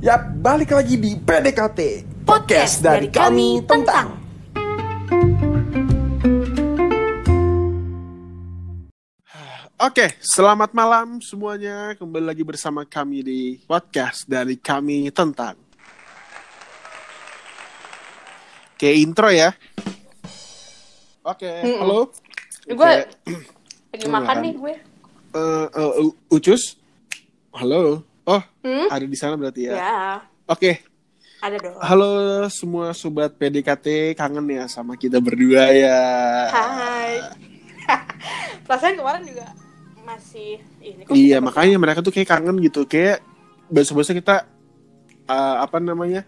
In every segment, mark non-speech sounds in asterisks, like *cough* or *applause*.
Yap, balik lagi di PDKT Podcast dari kami tentang Oke, selamat malam semuanya. Kembali lagi bersama kami di podcast dari kami tentang. Kayak intro ya. Oke, halo. Gue Oke. lagi makan nih gue. Eh, eh, U- Ucus. Halo. Oh, Hmm? ada di sana berarti ya. Ya, Oke, ada dong. halo semua sobat PDKT kangen ya sama kita berdua ya. Hai. *laughs* Perasaan kemarin juga masih ini kok Iya makanya mereka tuh kayak kangen gitu. Kayak biasa-biasa kita uh, apa namanya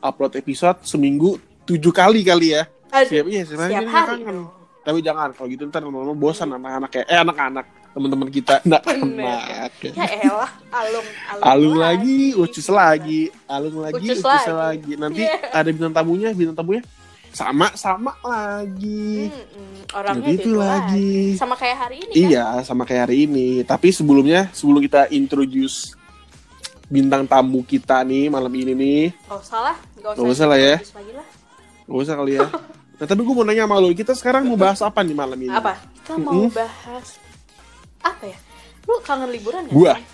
upload episode seminggu tujuh kali kali ya. Aduh, siap iya sebenarnya setiap ini hari kangen. tapi jangan kalau gitu ntar lama-lama bosan anak-anak ya. Eh anak-anak teman-teman kita anak-anak Ya elah, alung, alung, alung lagi ucus lagi alung lagi Ucus ucus, lagi. lagi. nanti Iya. ada bintang tamunya bintang tamunya sama sama lagi Mm-mm, Orangnya Jadi itu itu lagi. Sama kayak hari ini kan? Iya, sama kayak hari ini. Tapi sebelumnya, sebelum kita introduce bintang tamu kita nih malam ini nih, kan? Gak usah lah, gak usah. Gak usah lah ya. Lagi lah. gak usah kali ya. *laughs* Nah, tapi gue mau nanya sama lo, kita sekarang mau bahas apa nih malam ini? Apa? Kita mau Mm-mm. bahas apa ya? Lu kangen liburan gak? Gua? sih?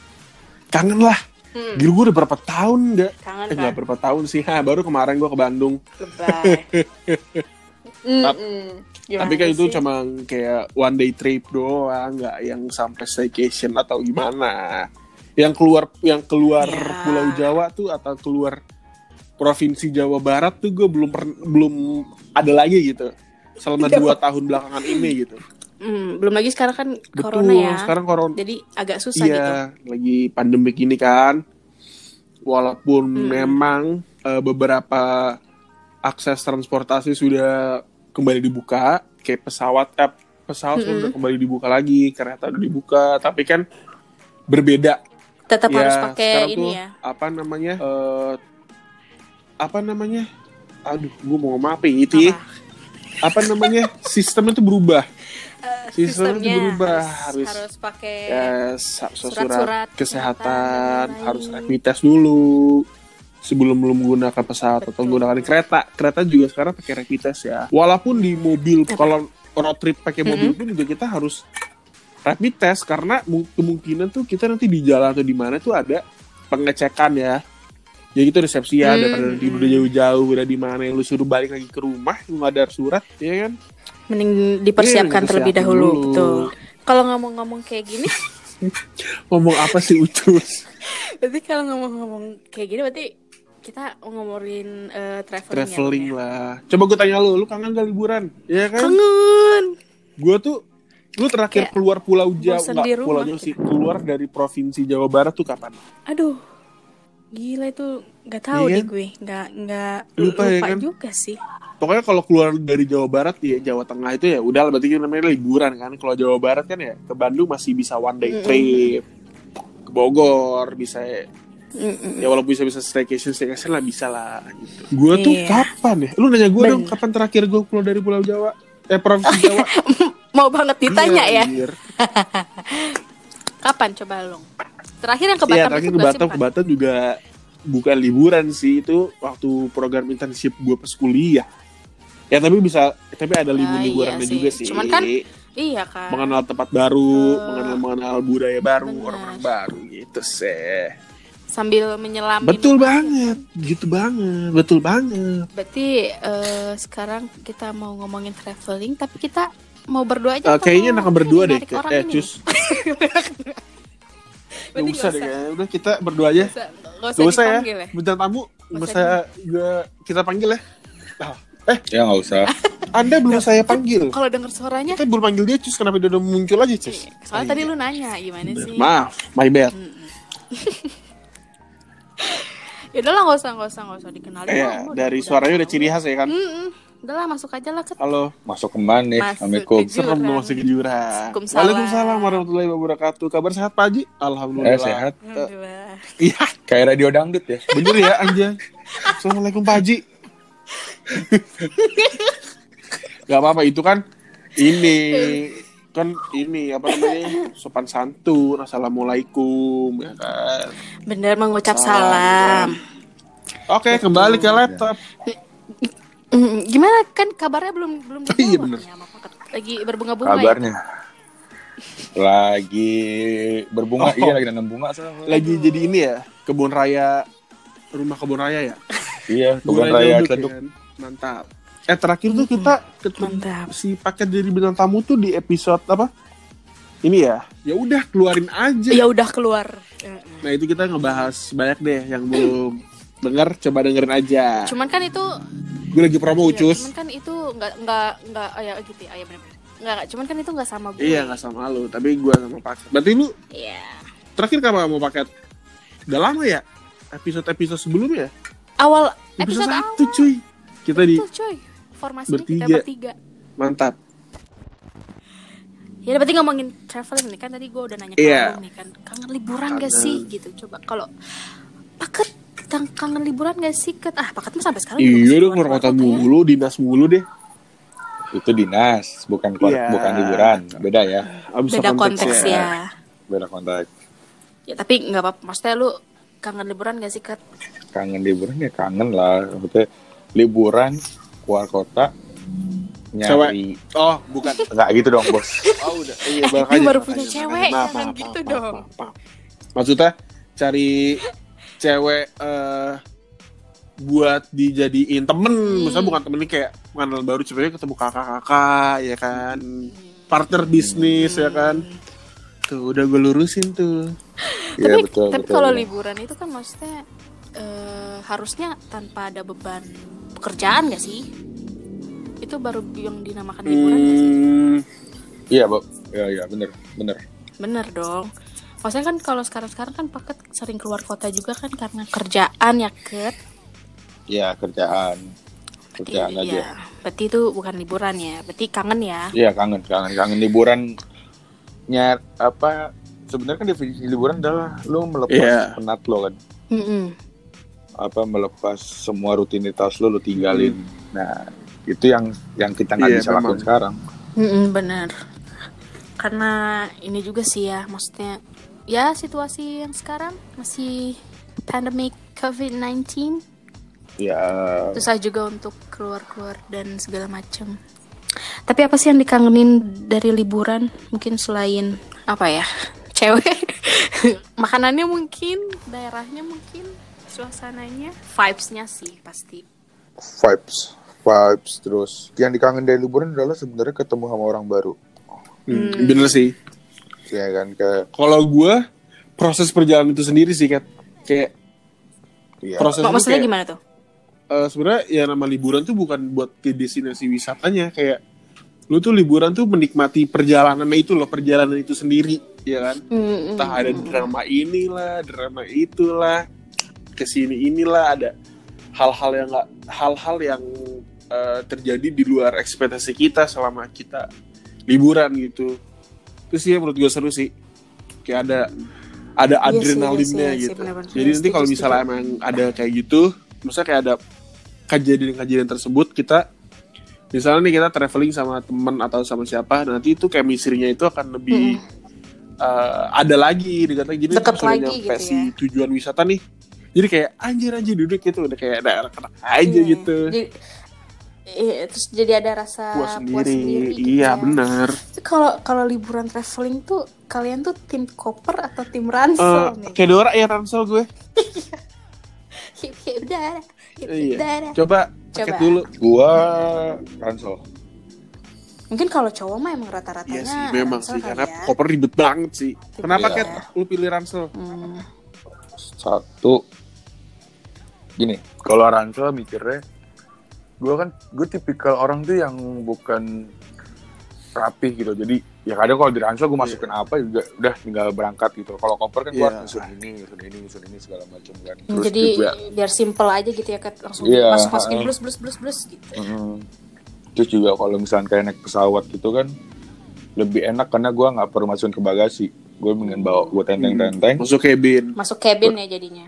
Kangen lah. Hmm, Gila gue udah berapa tahun nggak? kangen Eh kan? berapa tahun sih, ha, baru kemarin gue ke Bandung. Lebay. *laughs* Mm-mm. Gimana tapi kan itu cuma kayak one day trip doang, nggak yang sampai staycation atau gimana. Yang keluar, yang keluar Ya. Pulau Jawa tuh atau keluar provinsi Jawa Barat tuh gue belum belum ada lagi gitu selama Iya. dua tahun belakangan ini gitu. Hmm, belum lagi sekarang kan Betul, corona ya. sekarang corona. Jadi agak susah Iya, gitu. lagi pandemik ini kan. Walaupun Hmm. memang eh, beberapa akses transportasi sudah kembali dibuka, kayak pesawat, eh, pesawat Hmm. sudah kembali dibuka lagi, kereta udah dibuka, tapi kan berbeda. Tetap Ya, harus pakai ini tuh, ya. Apa namanya? eh, apa namanya? Aduh, gue mau ngomong apa ya? Itu ya. Apa? Apa namanya? Sistem itu berubah. Eh, Sistemnya berubah, harus harus- harus pakai ya surat, Surat-surat kesehatan, kesehatan, harus rapid test dulu. Sebelum belum menggunakan pesawat atau Betul. menggunakan kereta. Kereta juga sekarang pakai rapid test ya. Walaupun di mobil kalau road trip pakai mobil pun juga kita harus rapid test. Karena mu- kemungkinan tuh kita nanti di jalan atau di mana tuh ada pengecekan ya. Ya gitu resepsi ya Hmm, daripada nanti udah jauh-jauh udah di mana yang lu suruh balik lagi ke rumah lu nggak ada surat ya kan mending dipersiapkan Iya, terlebih dipersiapkan dahulu, dulu. betul. Kalau ngomong-ngomong kayak gini, *laughs* ngomong apa sih ucus *laughs* berarti kalau ngomong-ngomong kayak gini berarti kita ngomongin eh, traveling, traveling ya, ya? lah. Coba gue tanya lu, lu kangen gak liburan? Iya kan? Kangen. Gue tuh, lu terakhir Kayak keluar Pulau Jawa, nggak Pulau Jawa sih, keluar dari provinsi Jawa Barat tuh kapan? Aduh. Gila itu nggak tahu Iya deh kan? gue, nggak nggak Lupa lupa, ya kan? juga sih. Pokoknya kalau keluar dari Jawa Barat ya Jawa Tengah itu ya udah berarti kan namanya liburan kan. Kalau Jawa Barat kan ya ke Bandung masih bisa one day trip. Ke Bogor bisa Mm-mm. ya walaupun bisa bisa staycation staycation lah bisa lah gitu. Gue tuh Iya. kapan ya? Lu nanya gue dong kapan terakhir gue keluar dari Pulau Jawa? Eh provinsi *laughs* Jawa? Mau banget ditanya Iya, ya. *laughs* Kapan coba long? Terakhir yang ke Batam terakhir itu ke Batam, ke? Batam juga bukan liburan sih itu waktu program internship gue pas kuliah. Ya tapi bisa, tapi ada libur Ah, liburannya iya juga sih. Cuman kan Iya kan. mengenal tempat baru, Eh, mengenal mengenal budaya baru, orang-orang baru gitu sih. Sambil menyelami. Betul banget, gitu banget, betul banget. Berarti eh, sekarang kita mau ngomongin traveling, tapi kita mau berdua aja. Atau kayaknya enakan berdua deh, eh cus. *laughs* Gak usah deh, kayaknya. udah kita berdua aja. Nggak usah, nggak usah Gak usah ya, ya. bintang tamu, gak usah usah gue kita panggil ya. *laughs* Ah, Ya nggak usah. *laughs* Anda belum saya panggil. Kalau denger suaranya, Kita belum panggil dia cus kenapa dia udah muncul aja cus? soalnya tadi lu nanya gimana sih? Maaf, my bad. *laughs* Ya udahlah nggak usah nggak usah nggak usah dikenalin. Ya, lah, emang dari udah- suaranya udah ciri khas ya kan? Mm-mm. Udahlah masuk aja lah ke Halo, Masuk ke mana nih? Masuk Assalamualaikum. ke- serem dong masih kejuran. Waalaikumsalam. Waalaikumsalam warahmatullahi wabarakatuh. Kabar sehat Pak Haji? Alhamdulillah. Eh sehat. Alhamdulillah. Iya, Kayak radio dangdut ya. bener ya anjay. Assalamualaikum Pak Haji. Gak apa-apa itu kan ini kan ini apa namanya sopan santun assalamualaikum ya kan Bener mengucap Salam. salam. Oke, kembali ke laptop. Gimana kan kabarnya belum belum Iya, dijawab bener. Paket. Lagi berbunga-bunga ya. Kabarnya lagi berbunga, Oh. iya lagi nanam bunga. Lagi jadi ini ya, kebun raya rumah kebun raya ya. Iya, kebun raya Cleduk. kan? Mantap. Eh terakhir tuh kita ketemu Mantap. si paket jadi bintang tamu tuh di episode apa? Ini ya. Ya udah keluarin aja. Ya udah keluar. Mm-mm. Nah, itu kita ngebahas banyak deh yang belum denger coba dengerin aja. Cuman kan itu Gue lagi promo Iya, ucus. cuman kan itu nggak nggak nggak oh ya gitu ya, oh, ya benar nggak nggak, cuman kan itu nggak sama gue Iya nggak sama lu, tapi gue sama paket. Berarti lu Iya. terakhir kapan mau paket? Udah lama ya? Episode-episode sebelumnya? Awal Episode, episode, satu awal cuy. Kita di Betul, cuy formasinya bertiga. kita bertiga mantap. ya berarti ngomongin traveling nih kan tadi gue udah nanya Iya. abang nih kan kangen liburan gak Kangen. sih gitu coba kalau paket tentang kangen liburan gak sih ket ah paket mah sampai sekarang Iya dong, keluar kota ya. mulu, dinas mulu deh. Itu dinas, bukan Iya. bukan liburan. Beda ya, Abis beda konteks ya. beda konteks. ya tapi nggak apa maksudnya lu kangen liburan gak sih ket Kangen liburan ya kangen lah. Maksudnya liburan keluar kota nyari Oh, bukan. *laughs* nggak gitu dong bos Oh, udah. Iya, *laughs* Dia aja, baru punya aja, cewek. Maaf, jangan maaf, gitu maaf, dong. maaf, maaf. Maksudnya cari cewek eh buat dijadiin temen, misalnya bukan temen ini kayak pengenalan baru ceweknya ketemu kakak-kakak ya kan, partner bisnis ya kan. Tuh udah gue lurusin tuh. Iya tapi betul tapi betul. kalau liburan itu kan maksudnya eh, harusnya tanpa ada beban pekerjaan gak sih itu baru yang dinamakan liburan gak sih Hmm, Iya, Bob. Iya, iya, bener, bener. bener dong maksudnya kan kalau sekarang sekarang kan paket sering keluar kota juga kan karena kerjaan ya ket Iya, kerjaan. Kerjaan Iya, aja. berarti itu bukan liburan ya berarti kangen ya Iya, kangen, kangen, kangen liburan. Nyar apa? Sebenarnya kan definisi liburan adalah lu melepas Iya. penat lo kan. Mm-mm. Apa melepas semua rutinitas lo lo tinggalin. Nah, itu yang yang kita nggak Iya, bisa lakukan sekarang. Mm-mm, bener karena ini juga sih ya maksudnya ya situasi yang sekarang masih pandemic COVID-19 Ya, susah juga untuk keluar-keluar dan segala macam. Tapi apa sih yang dikangenin dari liburan? Mungkin selain apa ya? Cewek, *laughs* makanannya mungkin, daerahnya mungkin, suasananya, vibes-nya sih pasti. vibes, vibes terus. Yang dikangen dari liburan adalah sebenarnya ketemu sama orang baru. hmm, bener sih. Ya kan kayak Kalau gue proses perjalanan itu sendiri sih kayak kayak iya. proses maksudnya kayak- gimana tuh? Eh, sebenarnya ya nama liburan tuh bukan buat ke destinasi wisatanya kayak lu tuh liburan tuh menikmati perjalanan itu loh perjalanan itu sendiri ya kan? Mm, entah ada drama inilah drama itulah ke sini inilah ada hal-hal yang nggak hal-hal yang eh, terjadi di luar ekspektasi kita selama kita liburan gitu. Itu sih yang menurut gue seru sih. Kayak ada ada Iya sih, adrenalinnya iya sih, iya sih, gitu. benar-benar. jadi nanti kalau misalnya emang ada kayak gitu misalnya kayak ada kejadian-kejadian tersebut kita misalnya nih kita traveling sama teman atau sama siapa nanti itu chemistry-nya itu akan lebih eh, ada lagi dekat lagi jadi Deket udah nyampe gitu si ya. tujuan wisata nih jadi kayak anjir anjir duduk gitu udah kayak ada anak-anak aja Iya. gitu Jadi, iya, terus jadi ada rasa puas sendiri, gitu iya ya. benar Kalau kalau liburan traveling tuh kalian tuh tim koper atau tim ransel nih? kayak Dora ya ransel gue hip dara, hip hip iya dara. coba Coba. dulu gua ransel. Mungkin kalau cowok mah emang rata-ratanya Iya sih memang sih karena ya. koper ribet banget sih kenapa Iya. Kat lu pilih ransel Hmm. Satu gini, kalau ransel mikirnya gua kan gue tipikal orang tuh yang bukan rapih gitu. Jadi ya kadang kalau di ransel gue masukin apa juga udah tinggal berangkat gitu. Kalau koper kan gue Iya. harus nyusun ini, nyusun ini, nyusun ini segala macam kan. Hmm, Terus Jadi juga biar simple aja gitu ya Kat. langsung Iya, masuk masukin heeh. blus blus blus blus gitu. Mm. Terus juga kalau misalnya kayak naik pesawat gitu kan lebih enak karena gua nggak perlu masukin ke bagasi. Gue mendingan bawa gue tenteng-tenteng. masuk cabin Masuk cabin ya jadinya.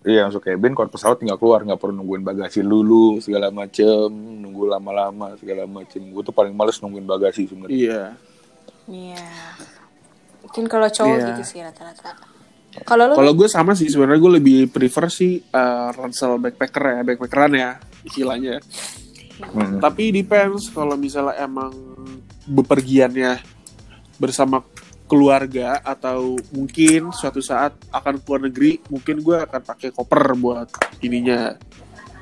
Iya masuk cabin, kalau pesawat tinggal keluar nggak perlu nungguin bagasi dulu segala macem, nunggu lama-lama segala macem. Gue tuh paling males nungguin bagasi sebenarnya. iya Iya. Mungkin kalau cowok Iya. gitu sih rata-rata. Kalau lu Kalau gue sama sih sebenarnya gue lebih prefer sih eh, ransel backpacker ya, backpackeran ya istilahnya. Hmm. Tapi depends kalau misalnya emang bepergiannya bersama keluarga atau mungkin suatu saat akan keluar negeri, mungkin gue akan pakai koper buat ininya.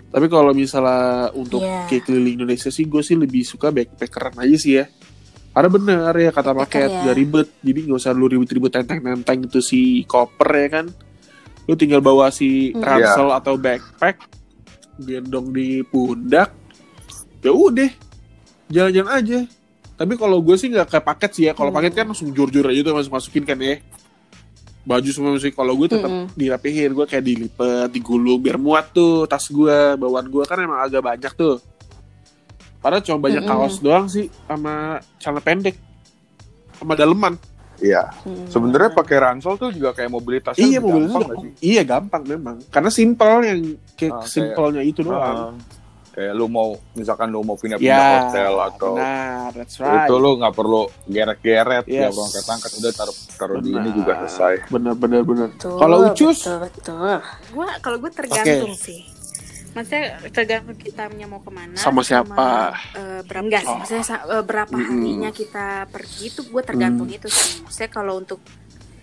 Tapi kalau misalnya untuk kayak keliling Indonesia sih gue sih lebih suka backpackeran aja sih ya. Karena bener ya kata paket ya. ribet, jadi nggak usah lu ribet-ribet tenteng-tenteng itu si koper ya kan. Lu tinggal bawa si Hmm. ransel atau backpack, gendong di pundak, ya udah jalan-jalan aja. Tapi kalau gue sih nggak kayak paket sih ya. Kalau Hmm. paket kan langsung jur-jur aja tuh masuk masukin kan ya. Baju semua masukin. Kalau gue tetap Mm-mm. dirapihin, gue kayak dilipet, digulung biar muat tuh tas gue. Bawaan gue kan emang agak banyak tuh. Padahal cuma banyak Mm-mm. kaos doang sih sama celana pendek. Sama daleman. Iya. Hmm. Sebenarnya pakai ransel tuh juga kayak mobilitasnya iya, lebih mobilnya gampang sih? Iya, gampang memang. Karena simpel yang kayak Ah, kayak- simpelnya itu doang. Ah, kayak lu mau misalkan lu mau pindah-pindah Ya, hotel atau Benar, that's right. itu lu nggak perlu geret-geret Yes. ya bro angkat-angkat udah taruh taruh di ini juga selesai. Bener, bener, bener. Betul, Kalau Ucus? betul, betul. Gua kalau gue tergantung sih. Maksudnya tergantung kita mau ke mana. Sama siapa? eh, berapa enggak sih? Oh. Maksudnya eh, berapa Mm-mm. harinya kita pergi itu gue tergantung Mm. itu sih. Maksudnya kalau untuk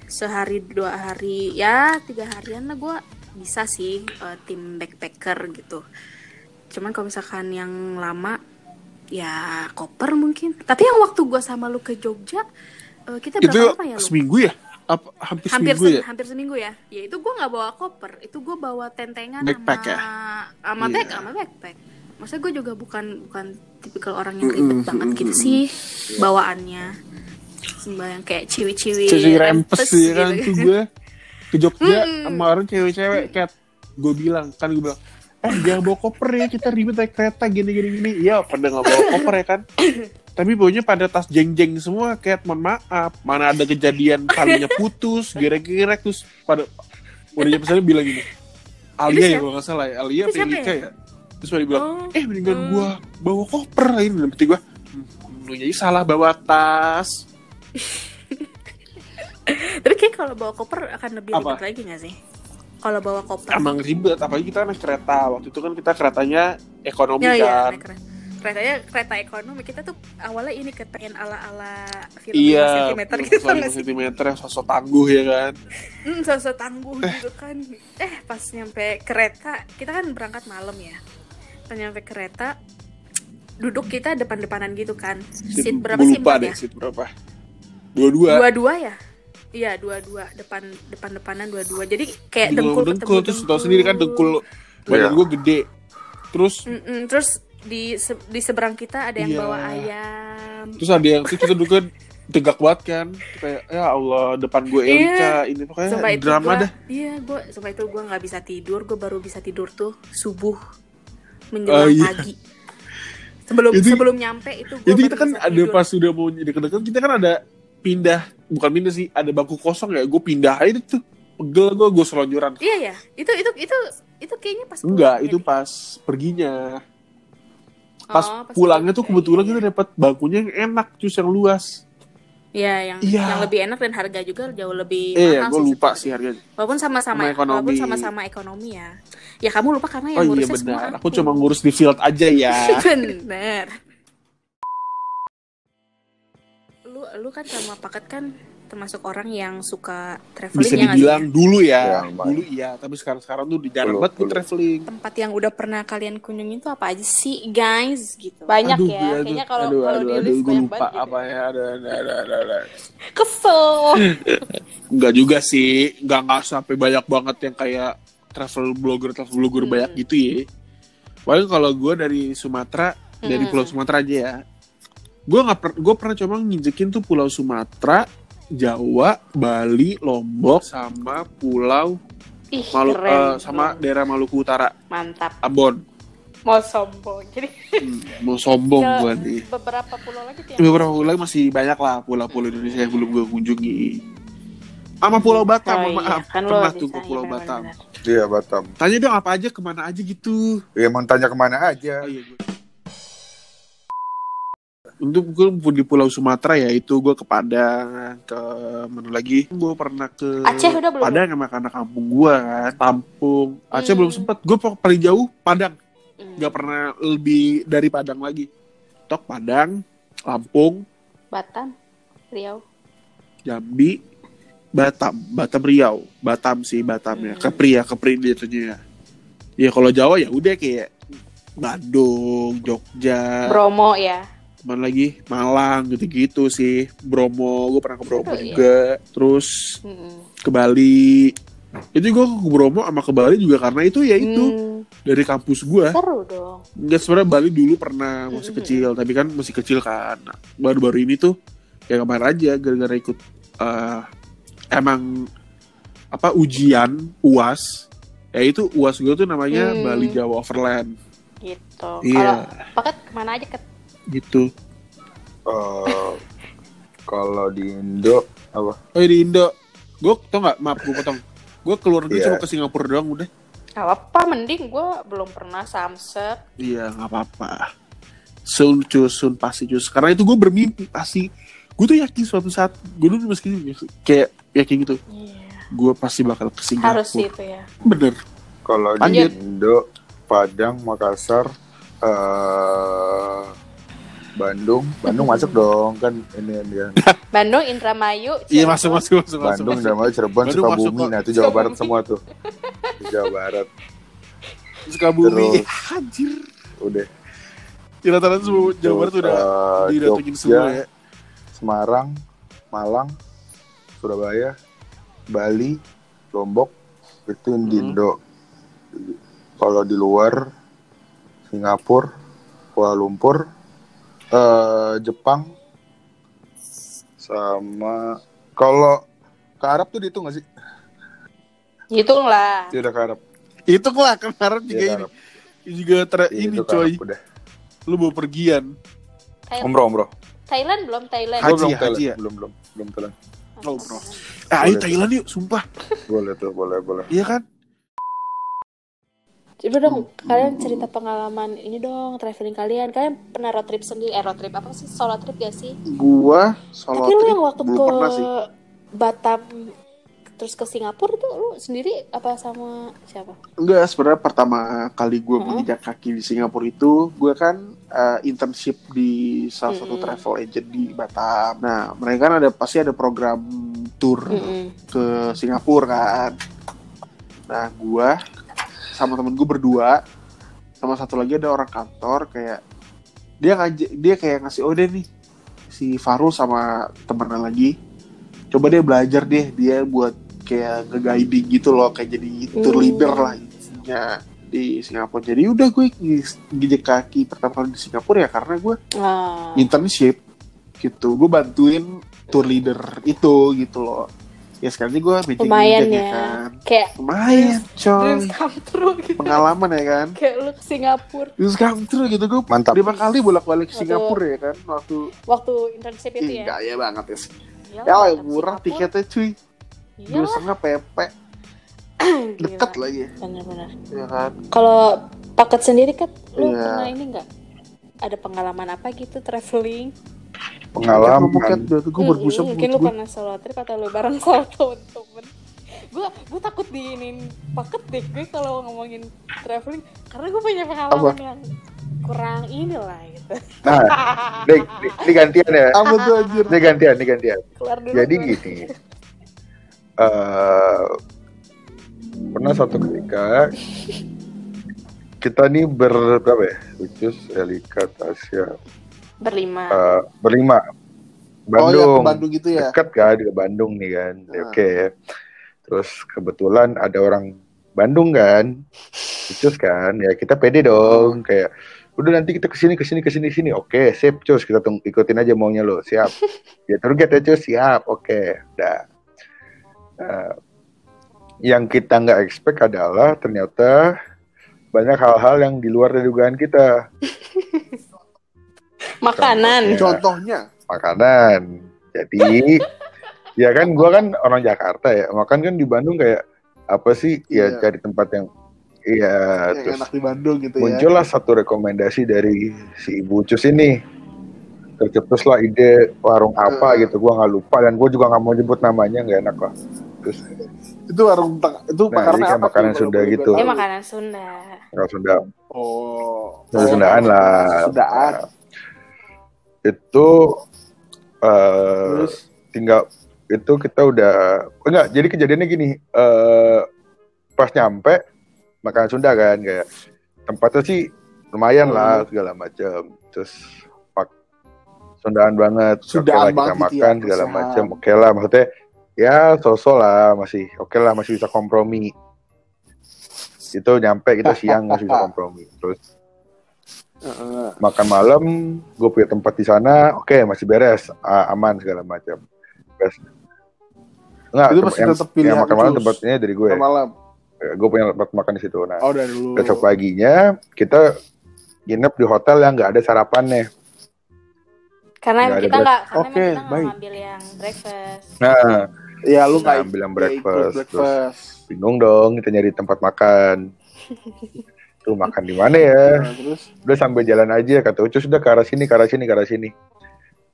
sehari dua hari ya tiga harian lah gue bisa sih eh, tim backpacker gitu. Cuman kalau misalkan yang lama ya koper mungkin. Tapi yang waktu gue sama lu ke Jogja eh, kita Itu berapa lama ya lu? seminggu ya? Apa, hampir, hampir seminggu se- ya? hampir seminggu ya. Ya itu gue nggak bawa koper. Itu gue bawa tentengan Backpack sama ya? sama bag sama backpack. Maksudnya gue juga bukan bukan tipikal orang yang ribet banget gitu sih bawaannya. Sembayang kayak ciwi-ciwi Cici rempes sih kan gitu. tuh gue. Ke Jogja Mm-mm. kemarin cewek-cewek kayak gue bilang kan gue bilang eh jangan bawa koper ya kita ribet naik kereta gini gini gini. Iya pada nggak bawa koper ya kan *coughs* tapi baunya pada tas jeng-jeng semua kayak mohon maaf mana ada kejadian talinya putus gerek-gerek terus pada udah jam sana bilang gini Alia ya kalau nggak salah ya Alia Itu siapa Felika ya? ya terus pada bilang Oh. eh mendingan Hmm. gua bawa koper ini dalam hati gua hmm, lu jadi salah bawa tas *laughs* tapi kayak kalau bawa koper akan lebih Apa? ribet lagi nggak sih kalau bawa koper emang ribet apalagi kita naik kereta waktu itu kan kita keretanya ekonomi ya, ya, kan naik kereta. Keretanya kereta ekonomi kita tuh awalnya ini ke pengen ala ala film iya 5 cm gitu cm yang sosok tangguh ya kan Hmm, sosok tangguh gitu kan. Eh, pas nyampe kereta, kita kan berangkat malam ya. Pas nyampe kereta, duduk kita depan-depanan gitu kan. Seat berapa Gua sih? lupa deh ya? seat berapa dua-dua Dua-dua ya? Iya, dua-dua. Depan depan-depanan dua-dua. Jadi kayak dengkul, dengkul ketemu terus tau sendiri kan dengkul badan Iya. gue gede terus Mm-mm, terus di se- di seberang kita ada yang Iya. bawa ayam. terus ada yang terus kita duduk tegak banget kan kayak ya Allah depan gue Iya. Elika ini pokoknya Sumpah itu drama gua, dah Iya, gua sumpah itu gua nggak bisa tidur. Gue baru bisa tidur tuh subuh menjelang Oh, iya. pagi. Sebelum Itu- sebelum nyampe itu gua Jadi baru kita kan ada tidur. pas sudah mau deket-deket kita kan ada pindah bukan pindah sih ada bangku kosong ya gue pindah aja tuh pegel gue gue selonjoran Iya ya, itu itu itu itu kayaknya pas enggak itu deh. pas perginya pas Oh, pulangnya tuh kebetulan Iya, kita dapat bangkunya yang enak cus yang luas Iya, yang Iya. yang lebih enak dan harga juga jauh lebih eh mahal gue sih lupa sih harganya Walaupun sama-sama Sama ekonomi. walaupun sama-sama ekonomi ya. Ya kamu lupa karena yang oh iya ngurusnya semua benar aku cuma ngurus di field aja ya *laughs* Bener. Lu lu kan sama paket kan termasuk orang yang suka traveling bisa ya nggak sih? dibilang dulu ya Ya, dulu iya tapi sekarang sekarang tuh di jarang banget dulu. traveling tempat yang udah pernah kalian kunjungin tuh apa aja sih guys gitu banyak aduh, ya aduh, kayaknya kalau aduh, kalau aduh, di aduh, list gue banyak lupa banget gitu. apa ya ada ada ada ada, ada. *laughs* kesel Enggak juga sih, enggak nggak sampai banyak banget yang kayak travel blogger travel blogger Hmm. banyak gitu ya. Paling kalau gue dari Sumatera, dari Hmm. Pulau Sumatera aja ya. Gue nggak per, gue pernah coba nginjekin tuh Pulau Sumatera, Jawa, Bali, Lombok, sama Pulau ih Malu, keren eh, sama daerah Maluku Utara, mantap Ambon. mau sombong jadi Hmm, mau sombong nih. beberapa pulau lagi yang Beberapa pulau lagi masih banyak lah pulau-pulau Indonesia yang belum gue kunjungi. Sama Pulau Batam, Oh iya, maaf. kan Pernah tuh ke Pulau Batam. Iya Batam. Tanya dong apa aja ke mana aja gitu. Ya emang tanya ke mana aja. Oh, iya, gue. Untuk gue di Pulau Sumatera ya itu gue ke Padang ke mana lagi gue pernah ke Aceh udah belum? Padang sama anak kampung gue kan Tampung Aceh Hmm. belum sempet gue paling jauh Padang Hmm. nggak pernah lebih dari Padang lagi tok Padang Lampung Batam, Riau. Jambi Batam Batam Riau Batam sih Batam ya Hmm. Kepri ya Kepri jatuhnya ya ya kalau Jawa ya udah kayak Bandung Jogja Bromo ya. Mana lagi Malang gitu-gitu sih Bromo gue pernah ke Bromo ya? juga terus Mm-mm. ke Bali itu gue ke Bromo sama ke Bali juga karena itu ya itu Hmm, dari kampus gue seru dong. nggak sebenarnya Bali dulu pernah masih Mm-mm. kecil tapi kan masih kecil kan Nah, baru-baru ini tuh ya kemarin aja gara-gara ikut eh, emang apa ujian uas ya itu uas gue tuh namanya Hmm. Bali Jawa Overland Gitu. Iya. Kalau paket ke mana aja ke gitu Eh, kalau di Indo apa? oh di Indo gue tau nggak maaf gue potong gue keluar negeri Iya. cuma ke Singapura doang udah Gak apa-apa, mending gue belum pernah samsek. iya nggak apa-apa sun cus sun pasti cus karena itu gue bermimpi pasti gue tuh yakin suatu saat gue dulu meski kayak yakin gitu Iya. gue pasti bakal ke Singapura Harus itu ya. bener Kalau di. Indo, Padang, Makassar, eh Bandung, Bandung masuk dong kan ini dia. *laughs* Bandung, Indramayu, iya masuk masuk masuk masuk, Bandung, masuk. Indramayu, Cirebon, Bandung Sukabumi, nah itu Jawa Barat semua tuh. Jawa Barat, Sukabumi Terus. *laughs* anjir udah. ya, rata-rata semua Jawa Barat udah eh, didatengin Jogja, semua ya Semarang, Malang, Surabaya, Bali, Lombok, itu Hmm. di Indo. Kalau di luar, Singapura, Kuala Lumpur, eh, Jepang, sama kalau ke Arab tuh dihitung gak sih? Hitung lah. Dia udah ke Arab. itu lah kemarin Dia juga ke ini Arab. juga ter- Iya, ini ke coy Arab udah. lu mau pergian Thailand, Umroh, umroh. Thailand belum Thailand. Haji, belum haji Thailand. ya? Belum, belum. Belum Thailand. Oh, bro. ah ayo. Thailand yuk sumpah Boleh tuh, boleh, boleh. iya kan Coba dong, kalian cerita pengalaman ini dong, traveling kalian. Kalian pernah road trip sendiri? Eh, road trip apa sih? Solo trip gak sih? gua solo Tapi lu trip yang waktu ke sih Batam terus ke Singapura itu lu sendiri apa sama siapa? Enggak, sebenarnya pertama kali gue Mm-mm. menginjak kaki di Singapura itu, gue kan eh, internship di salah satu travel agent di Batam. Nah, mereka kan ada pasti ada program tour Mm-mm. ke Singapura kan. Nah, gue sama temen gue berdua, sama satu lagi ada orang kantor kayak dia ngajak dia kayak ngasih oh deh nih si Farul sama temennya lagi. Coba dia belajar deh dia buat kayak nge-guiding gitu loh kayak jadi tour Hmm. leader lah intinya di Singapura. Jadi udah gue ngijek kaki pertama kali di Singapura ya karena gue internship gitu. Gue bantuin tour leader itu gitu loh ya sekali gue meeting Lumayan ya. kan Kayak lumayan coy dreams come true gitu. pengalaman ya kan *laughs* Kayak lu ke Singapura Terus come true gitu gue Mantap. lima kali bolak-balik ke Waktu- Singapura ya kan waktu waktu internship itu ya. banget ya Iyalah, ya lah Batam, murah Singapura. tiketnya cuy Iya dua setengah PP *clears throat* deket lagi Bener-bener. ya kan Kalau paket sendiri kan lu Iya. pernah ini enggak? Ada pengalaman apa gitu traveling? Pengalaman. Kan gue gue Hmm, berbusa mungkin lu pernah solo trip atau lu bareng *laughs* sama temen-temen gue gue takut diinin paket deh gue kalau ngomongin traveling karena gue punya pengalaman yang kurang inilah gitu Nah, *laughs* ini, ini gantian ya. apa tuh anjir Ini gantian, ini gantian. dulu Jadi gue. gini, eh pernah suatu ketika kita nih ber berapa ya? Lucius, Elika, Tasya, berlima eh, berlima. oh ya Bandung, ke Bandung gitu ya dekat kan ke Bandung nih kan, Ah. oke. Terus kebetulan ada orang Bandung kan, Lucius kan, ya kita pede dong, kayak udah nanti kita ke sini ke sini ke sini sini, oke, sip, cus kita tunggu ikutin aja maunya lo, siap. *laughs* ya terus kita cus, siap, oke, dah. Nah, yang kita nggak expect adalah ternyata banyak hal-hal yang di luar dari dugaan kita. *laughs* makanan Contohnya. contohnya makanan. Jadi *laughs* ya kan gua kan orang Jakarta ya, makan kan di Bandung kayak apa sih? Ya Iya. cari tempat yang iya yang terus enak di Bandung gitu ya muncullah satu rekomendasi dari si Ibu Cus ini. tercetus lah ide warung apa Hmm. gitu gue nggak lupa dan gue juga nggak mau nyebut namanya nggak enak lah terus Itu warung itu Nah, kayak apa makanan tuh, Sunda gitu. Tahu? makanan Sunda. nggak Sunda Oh. Sunda Sundaan lah Sundaan. Itu Terus? tinggal itu kita udah enggak jadi kejadiannya gini eh pas nyampe makanan Sunda kan kayak tempatnya sih lumayan lah segala macam terus pak Sundaan banget Sundaan lah kita banget makan ya, segala macam oke lah maksudnya ya sosok lah masih oke lah masih bisa kompromi. Itu nyampe kita siang masih bisa kompromi. Terus Makan malam gue punya tempat di sana oke masih beres a- aman segala macam beres Enggak, Itu masih yang, tetap pilihan yang makan malam tempatnya dari gue. malam. Gue punya tempat makan di situ. Nah, Oh dari dulu. besok paginya kita nginep di hotel yang nggak ada sarapannya. Karena ada kita nggak karena Oke, emang kita nggak baik. ngambil yang breakfast. Nah, Ya lu Nah, nggak ambil yang breakfast, breakfast. bingung dong kita nyari tempat makan. *laughs* Tuh makan di mana ya? Nah, terus Udah sambil jalan aja kata Ucus udah ke arah sini, ke arah sini, ke arah sini.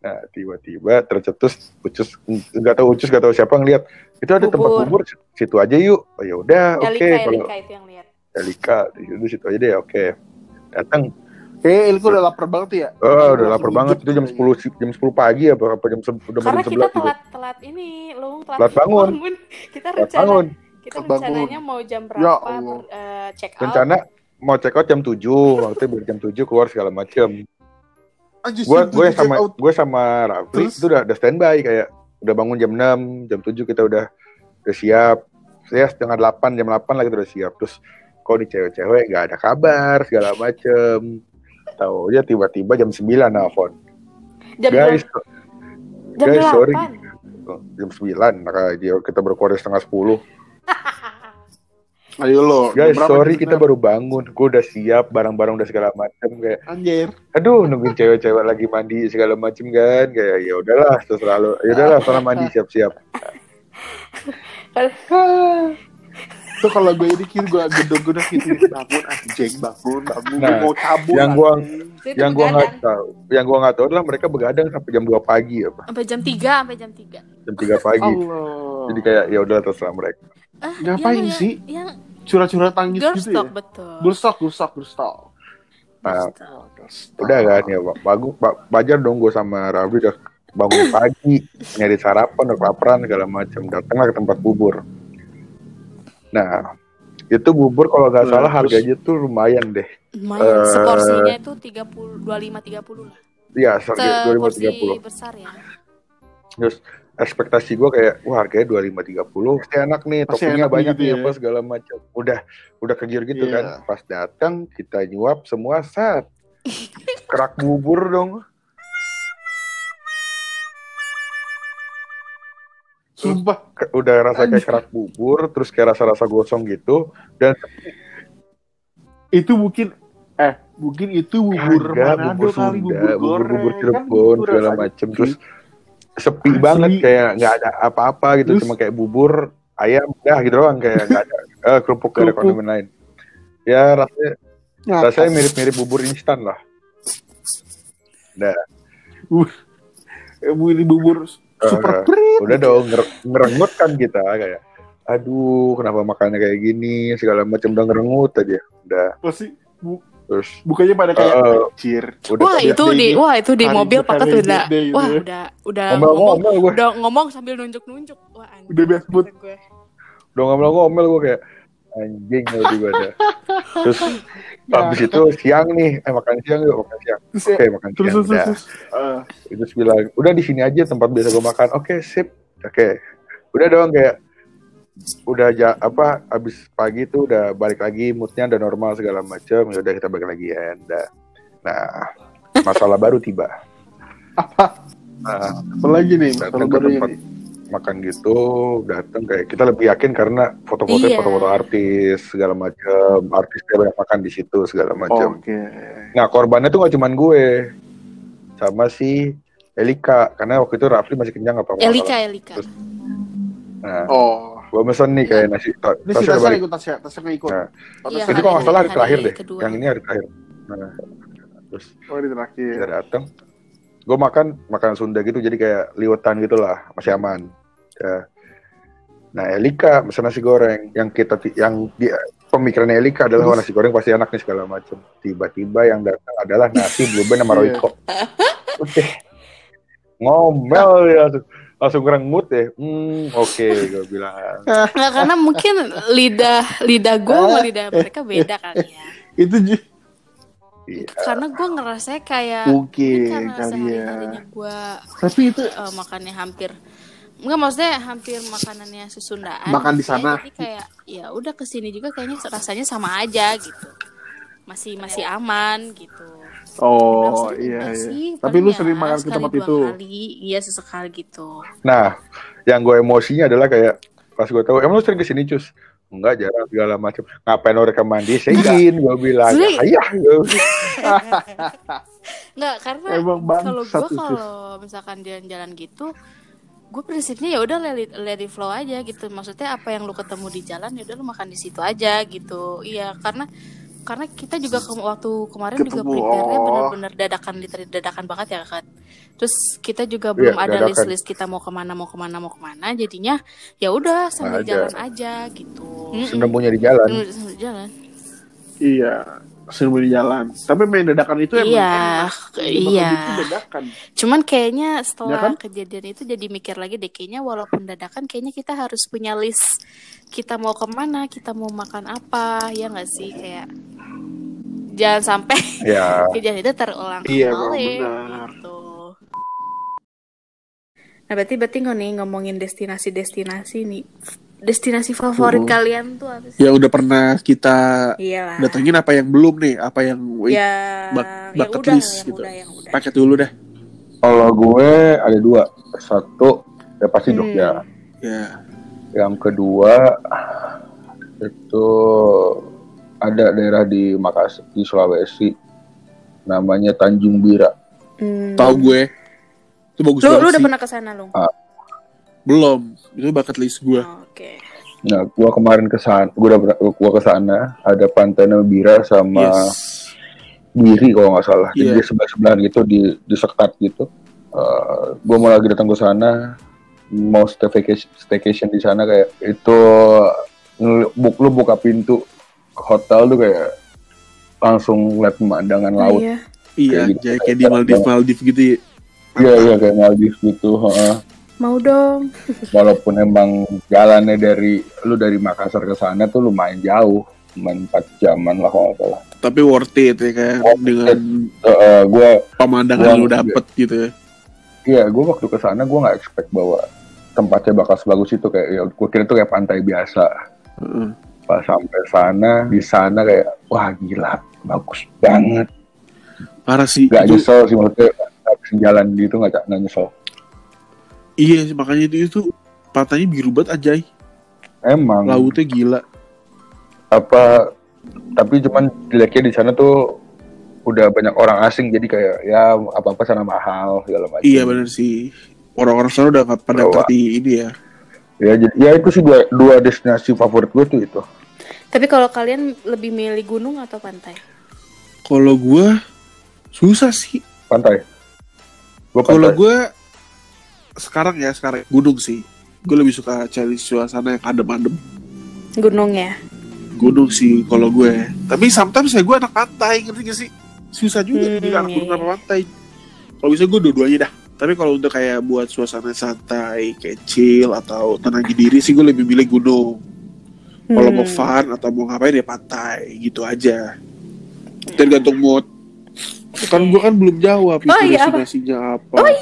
Nah, tiba-tiba tercetus Ucus nggak tahu Ucus nggak tahu siapa ngeliat itu ada tempat Bubur. bubur situ aja yuk. Oh ya udah, oke Elika, kalau Elika itu yang lihat. Elika di situ aja deh, oke. Datang Kayaknya Ilko udah lapar banget ya. Oh, udah lapar banget. Itu jam kayaknya. 10 si- jam 10 pagi apa apa jam se- udah Karena jam kita 11 gitu. telat telat ini, lu telat, Telat bangun. Kita Telat rencana bangun. kita bangun. rencananya mau jam Ya berapa Allah. eh, check out. Rencana mau check out jam 7, waktu biar jam 7 keluar segala macem. Gue jam gue tujuh sama gue sama Rafli Terus? itu udah, udah standby kayak udah bangun jam 6, jam 7 kita udah udah siap. Ya setengah 8, jam 8 lah kita udah siap. Terus kok di cewek-cewek gak ada kabar segala macem. Tahu ya tiba-tiba jam 9 nelfon. jam Guys, jam guys, sorry. 8. jam 9 nah, dia kita berkuar setengah 10 *laughs* Ayo lo. Guys, sorry kita baru bangun. Gue udah siap, barang-barang udah segala macam kayak Anjir. aduh nungguin cewek-cewek lagi mandi segala macem kan kayak ya udahlah terserah lo ya udahlah sana mandi siap-siap *laughs* Itu kalau gue ini kiri gue gedor-gedor gitu bangun anjing bangun bangun Nah, mau cabut. yang. Itu yang gua nggak tahu yang gua nggak tahu adalah mereka begadang sampai jam 2 pagi apa sampai jam 3 sampai jam 3. jam 3 pagi Allah. jadi kayak ya udah terserah mereka Ah, Ngapain yang- sih? Yang Curhat-curhat tangis girl gitu talk ya. betul. Gulstok, gulstok, gulstok. nah udah kan ya bagus bajar dong gue sama Rabi udah bangun pagi nyari sarapan udah kelaparan segala macam datanglah ke tempat bubur nah itu bubur kalau nggak Nah, salah terus? harganya tuh lumayan deh Lumayan Eh, seporsinya itu 30 25 30 lah. Iya, harga Seporsi 2030. besar ya. Terus ekspektasi gue kayak, wah harganya 2530. Pasti enak nih, Pasti toppingnya enak banyak gitu nih ya. apa segala macam. Udah udah kegiur gitu Iya. kan. Pas datang kita nyuap semua set. Kerak bubur dong. Sumpah. Udah rasa kayak kerak bubur, terus kayak rasa-rasa gosong gitu. Dan Itu mungkin eh mungkin itu bubur kagak Manado bubur kali Sunda, bubur bubur goreng bubur kan Cirebon bubur segala macem. Terus sepi Asli. banget kayak nggak ada apa-apa gitu, Terus? cuma kayak bubur ayam dah gitu doang kayak nggak ada eh, kerupuk gak ada kondimen lain. Ya rasanya Ngapas. rasanya mirip-mirip bubur instan lah. Nah, Eh, ini bubur super Eh, prit. udah dong nger- ngerengut kan kita kayak aduh kenapa makannya kayak gini segala macam udah ngerengut aja udah Pasti bu- terus bukannya pada kayak udah Wah, itu di ini. wah itu di Hari- mobil paket udah gitu wah udah udah ngomong ngomel-ngomel gue udah ngomong sambil nunjuk-nunjuk. Wah, anjing. Udah best mood. kata gue. udah ngomel-ngomel gue kayak anjing lo juga ada terus habis itu siang nih eh makan siang yuk makan siang Terus oke ya, makan terus siang terus udah terus. Eh, itu bilang udah di sini aja tempat biasa gue makan oke sip oke udah dong kayak udah ja, apa abis pagi tuh udah balik lagi moodnya udah normal segala macam ya udah kita balik lagi ya udah nah masalah baru tiba apa? *laughs* nah, Apa lagi nih? ke baru tempat ini. makan gitu datang kayak kita lebih yakin karena foto-foto Iya. foto-foto artis segala macam artisnya banyak makan di situ segala macam Oke. nah korbannya tuh gak cuman gue sama si Elika karena waktu itu Rafli masih kenyang apa Elika, Elika. Terus- nah Oh. Gue mesen nih kayak nasi Ini si Tasya ikut Tasya, Tasya nggak ikut. Nah. Oh, Iya, itu kalau nggak salah hari hari terakhir deh kedua. yang ini hari terakhir nah, terus Oh, ini terakhir. kita datang gue makan makan Sunda gitu jadi kayak liwetan gitu lah masih aman ya. nah Elika pesan nasi goreng yang kita yang dia pemikirannya Elika adalah wah, nasi goreng pasti enak nih segala macam tiba-tiba yang datang adalah nasi blueberry sama *laughs* Iya. Royco oke ngomel ya langsung langsung kurang mood ya hmm oke gue bilang *laughs* Nggak, karena mungkin lidah lidah gue sama lidah mereka beda kali ya. *laughs* Itu ju- iya. Karena gue ngerasa kayak Mungkin karena kali sehari ya. gue Tapi itu makannya hampir Enggak maksudnya hampir makanannya susundaan. Makan di Ya, sana. Jadi kayak ya udah ke sini juga kayaknya rasanya sama aja gitu. Masih masih aman gitu. Oh iya iya. sih, Tapi lu ya sering makan ke tempat itu. Kali, iya sesekali gitu. nah yang gue emosinya adalah kayak pas gue tahu emang lu sering ke sini cus enggak jarang segala macam ngapain lo rekaman di sein gue bilang ayah *laughs* Enggak, karena Emang kalau gue kalau misalkan jalan-jalan gitu, gue prinsipnya ya udah let it, let it flow aja gitu. Maksudnya apa yang lu ketemu di jalan ya udah lu makan di situ aja gitu. Iya, karena karena kita juga ke, waktu kemarin juga Ketemu, prepare-nya oh. bener-bener dadakan literally dadakan banget ya kan. Terus kita juga belum ada dadakan. list-list kita mau ke mana mau ke mana mau ke mana. Jadinya ya udah sambil Ada. jalan aja gitu. senemunya di jalan Sambil- sambil jalan. Iya, sering di jalan. Tapi main dadakan itu emang Iya, enak. iya. Itu dadakan. Cuman kayaknya setelah Ya kan? kejadian itu jadi mikir lagi deh kayaknya walaupun dadakan kayaknya kita harus punya list kita mau ke mana, kita mau makan apa, ya nggak sih kayak jangan sampai ya *laughs* kejadian itu terulang Iya, kembali. benar. Gitu. Nah berarti berarti nih ngomongin destinasi-destinasi nih, destinasi favorit Uh. kalian tuh apa sih? Ya udah pernah kita Iya lah. datengin apa yang belum nih? Apa yang wait, Ya, bak- yang bucket udah, list yang gitu. udah, yang udah. paket dulu dah. kalau gue ada dua satu ya pasti Hmm. Jogja Ya. yang kedua itu ada daerah di Makassar di Sulawesi namanya Tanjung Bira Hmm. Tahu gue. Itu bagus Lu, banget lu udah sih. pernah ke sana lu? Belum. Itu bucket list gue. Oke. Nah, gua kemarin ke sana, gua udah ber- gua ke sana, ada pantai Bira sama Yes. Biri kalau nggak salah. Jadi Iya. dia sebelah sebelahan gitu di di sekat gitu. Eh, gua mau lagi datang ke sana, mau staycation, staycation di sana kayak itu buk lu buka pintu ke hotel tuh kayak langsung lihat pemandangan laut. Iya. Iya, Kayak gitu. kayak, kayak di Maldives Maldives gitu. ya. Iya iya kayak Maldives gitu. heeh. Mau dong. Walaupun emang jalannya dari lu dari Makassar ke sana tuh lumayan jauh, cuma 4 jaman lah kalau nggak salah. Tapi worth it ya kan Worth it. dengan Eh, gue pemandangan Gua- yang lu dapet gitu ya. Iya, gue waktu ke sana gue nggak expect bahwa tempatnya bakal sebagus itu kayak ya gue kira itu kayak pantai biasa. Heeh. Pas sampai sana, di sana kayak wah gila, bagus banget. Parah sih. Gak itu, nyesel sih maksudnya jalan gitu nggak nggak nyesel. Iya sih, makanya itu, itu pantainya biru banget ajay. Emang Lautnya gila. apa? Tapi cuman jeleknya di sana tuh udah banyak orang asing jadi kayak ya apa apa sana mahal segala macam. Iya bener sih. Orang-orang sana udah pada Bawa. ngerti ini ya. Ya jadi ya itu sih dua, dua destinasi favorit gue tuh itu. Tapi kalau kalian lebih milih gunung atau pantai? Kalau gue susah sih. Pantai. Kalau gue sekarang ya sekarang gunung sih. Gue lebih suka cari suasana yang adem-adem. Gunung ya. Gunung sih kalau gue. Tapi sometimes ya gue anak pantai ngerti gak sih? Susah juga Hmm, jadi anak iya, gunung iya. apa pantai. Kalau bisa gue dua-duanya dah. Tapi kalau untuk kayak buat suasana santai, chill atau tenangin diri sih gue lebih milih gunung. Kalau mau Hmm. fun atau mau ngapain ya pantai gitu aja. Tergantung mood. Kan gue kan belum jawab itu Oh, iya, apa? destinasinya apa. Oh iya.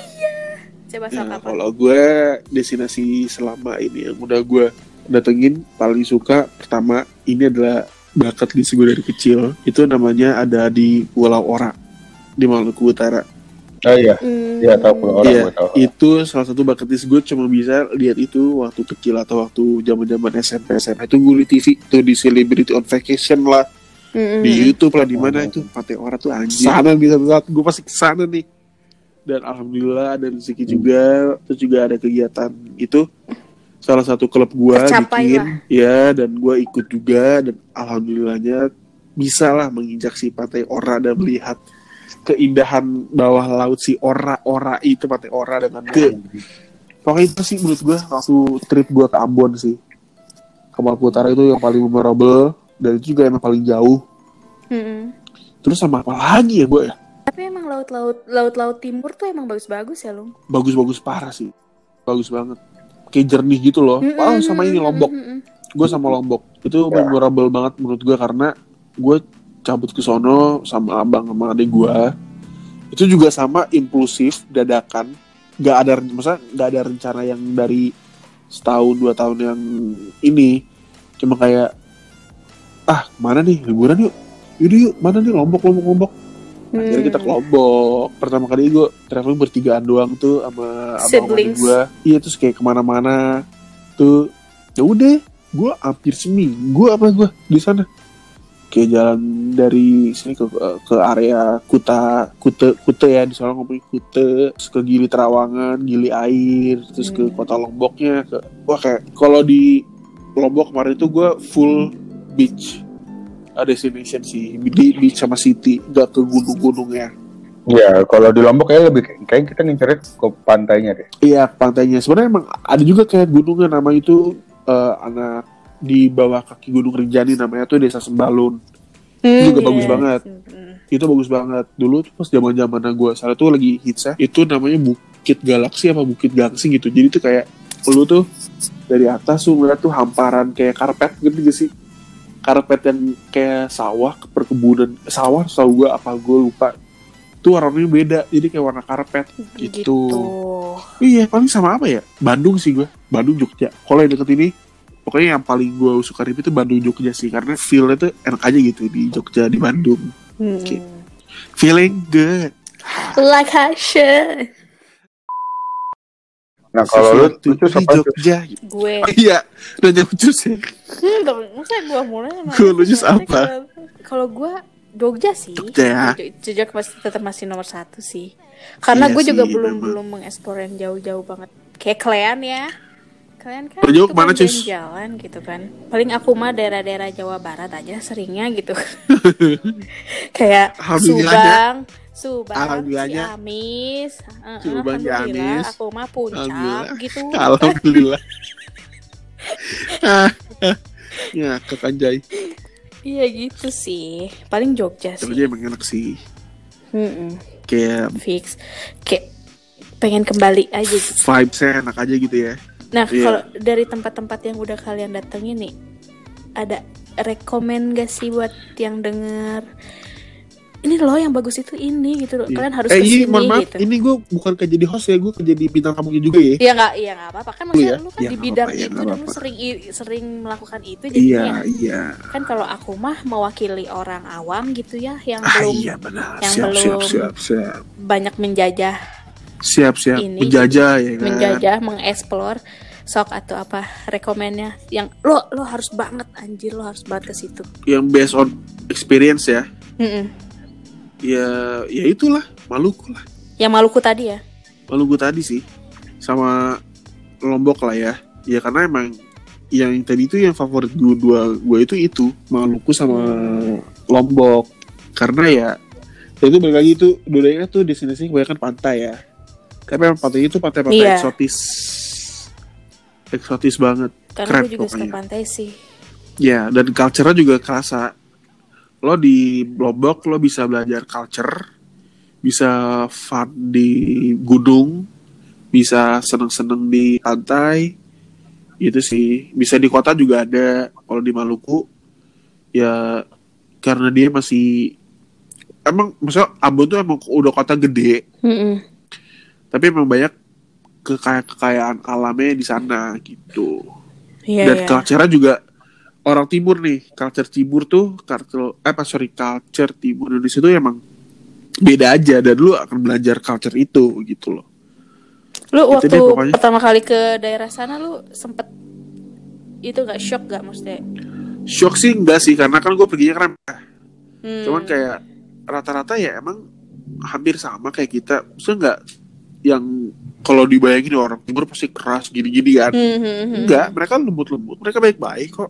Coba Ya, apa? kalau gue destinasi selama ini yang udah gue datengin paling suka pertama ini adalah bakat list gue dari kecil. Itu namanya ada di Pulau Ora di Maluku Utara. Oh iya, Hmm. iya tahu kalau orang Iya, tahu. itu salah satu bucket list gue cuma bisa lihat itu waktu kecil atau waktu zaman zaman SMP SMA itu gue di TV tuh di Celebrity on Vacation lah. Mm-mm. di YouTube lah di mana itu. Pantai Ora tuh anjir. Sana di satu saat gue pasti ke sana nih dan alhamdulillah ada rezeki juga terus juga ada kegiatan itu. Salah satu klub gue Tercapai bikin lah. ya dan gue ikut juga dan alhamdulillahnya bisa lah menginjak si Pantai Ora dan melihat keindahan bawah laut si ora ora itu pakai ora dengan ke pokoknya itu sih menurut gue waktu trip gue ke Ambon sih. Ke Maluku Utara itu yang paling memorable dan itu juga yang paling jauh. Mm-mm. terus sama apa lagi ya gue ya Tapi emang laut-laut laut-laut timur tuh emang bagus-bagus ya, Lung. bagus-bagus parah sih. Bagus banget. Kayak jernih gitu loh. Wow sama ini Lombok. Mm-mm. gue sama Lombok. Itu memorable banget menurut gue karena gue cabut ke sono sama abang sama adik gue itu juga sama impulsif dadakan. Nggak ada masa nggak ada rencana yang dari setahun dua tahun yang ini. Cuma kayak ah mana nih? Liburan yuk. Yaudah yuk mana nih? Lombok lombok lombok akhirnya kita ke lombok pertama kali gue traveling bertigaan doang tuh sama abang sama gue iya terus kayak ke mana-mana. Tuh ya udah gue hampir seminggu apa gue di sana. Kayak jalan dari sini ke ke area Kuta Kute Kute ya di sana ngomongin Kute. Terus ke Gili Terawangan Gili Air terus ke Hmm. kota Lomboknya ke wah kayak kalau di Lombok kemarin itu gue full beach destination sih di beach sama city gak ke gunung-gunungnya Ya, kalau di Lombok kayak lebih kayak kita ngincernya ke pantainya deh. Iya pantainya sebenarnya emang ada juga kayak gunungnya nama itu eh, anak di bawah kaki Gunung Rinjani namanya tuh Desa Sembalun Hmm, juga bagus iya. banget. Mm-mm. itu bagus banget dulu tuh pas zaman zaman gue salah tuh lagi hits ya itu namanya Bukit Galaksi apa Bukit Gangsi gitu jadi tuh kayak lu tuh dari atas tuh ngeliat tuh hamparan kayak karpet gitu gak sih karpet yang kayak sawah ke perkebunan sawah sawah gue apa gue lupa tuh warnanya beda jadi kayak warna karpet gitu. Gitu. Iya, paling sama apa ya? Bandung sih gue. Bandung Jogja. Kalau yang deket ini, pokoknya yang paling gue suka itu Bandung Jogja sih, karena feel-nya tuh enak aja gitu di Jogja di Bandung. Hmm. Oke. Feeling good. Like I should. Nah, kalau lu apa tuh? Jogja. Gue. *laughs* Iya, nanya lucu sih. Hmm, tapi masa gue mulai sama Gue lucu Nanti apa? kalau- gue Jogja sih. Jogja ya. Jog- Jogja masih tetap masih nomor satu sih. Karena Iya gue juga sih, belum belum mengeksplor yang jauh-jauh banget. Kayak kalian ya. Kalian kan Terjauh cuma ke mana, Cus? jalan gitu kan. Paling aku mah daerah-daerah Jawa Barat aja seringnya gitu. *laughs* Kayak. Subang, Subang, Alhamdulillahnya. Ciamis, Subang, Ciamis. aku mah puncak Alhamdulillah. gitu. *laughs* Alhamdulillah. ah, *laughs* ah. ya, ke Kanjai. Iya gitu sih. Paling Jogja sih. Jogja emang enak sih. Mm-mm. Kayak fix kayak pengen kembali aja gitu. vibes-nya enak aja gitu ya. Nah Iya. kalau dari tempat-tempat yang udah kalian datengin nih ada rekomend gak sih buat yang denger ini loh yang bagus itu ini gitu loh Iya. kalian harus eh, ke sini mohon maaf, gitu ini gue bukan kayak jadi host ya, gue kayak jadi bintang tamunya juga ya. ya nggak iya nggak apa-apa kan maksudnya ya? lu kan Ya, di bidang apa-apa, ya, itu nggak dan lu sering sering melakukan itu Iya, jadinya iya. kan kalau aku mah mewakili orang awam gitu ya yang Ah belum iya benar. yang Siap, siap, belum siap, siap. banyak menjajah Siap, siap. Ini Menjajah ya kan. menjajah mengeksplor sok atau apa rekomennya yang lo lo harus banget anjir lo harus banget ke situ Yang based on experience ya. Mm-mm. Ya, ya itulah Maluku lah. yang Maluku tadi ya Maluku tadi sih. Sama Lombok lah ya. Ya karena emang yang tadi itu yang favorit gue dua gue itu itu Maluku sama Lombok. Karena ya ya itu balik lagi itu dua tuh destinasi kebanyakan pantai ya. Tapi emang pantai itu pantai-pantai Iya. eksotis. Eksotis banget. karena Keren gue juga suka pokoknya. pantai sih Ya, dan culture-nya juga kerasa. Lo di Lombok lo bisa belajar culture, bisa fun di gunung, bisa seneng-seneng di pantai. Itu sih. Bisa di kota juga ada. Kalau di Maluku ya karena dia masih emang maksudnya Ambon tuh emang udah kota gede, Mm-mm. tapi emang banyak kekayaan kekayaan alamnya di sana gitu Iya, dan iya. culture juga orang timur nih culture timur tuh culture eh sorry culture timur Indonesia tuh emang beda aja dan lu akan belajar culture itu gitu loh Lu Itu waktu deh pokoknya. pertama kali ke daerah sana lu sempet itu gak shock gak maksudnya? shock sih enggak sih karena kan gue perginya kan Hmm. cuman kayak rata-rata ya emang hampir sama kayak kita maksudnya enggak yang kalau dibayangin orang timur pasti keras gini-gini kan Hmm, hmm, hmm. enggak mereka lembut-lembut mereka baik-baik kok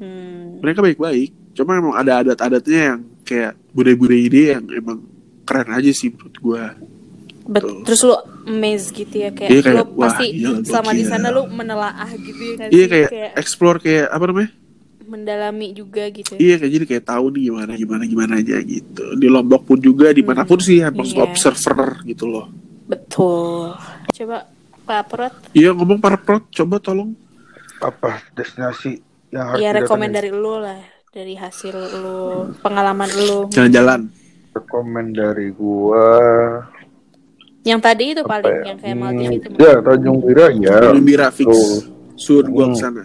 Hmm. mereka baik-baik. Cuma emang ada adat-adatnya yang kayak budaya-budaya ini yang emang keren aja sih menurut gue Bet- terus lu amazed gitu ya kayak, Iya, kayak, lu pasti gila, selama di sana lu menelaah gitu ya kan iya sih? kayak, explore kayak apa namanya? Mendalami juga gitu. Iya kayak jadi kayak tahu nih gimana gimana gimana aja gitu. Di lombok pun juga di mana pun sih harus Iya. observer gitu loh. Betul. Coba Pak Prot. Iya ngomong prot coba tolong. Apa destinasi yang harus ya rekomend dari lu lah dari hasil lu pengalaman lu jalan-jalan Rekomend dari gua yang tadi itu apa paling ya? yang kayak Hmm, Maldives itu ya Tanjung Bira ya. Tanjung Bira fix Tuh. sur gua Hmm. ke sana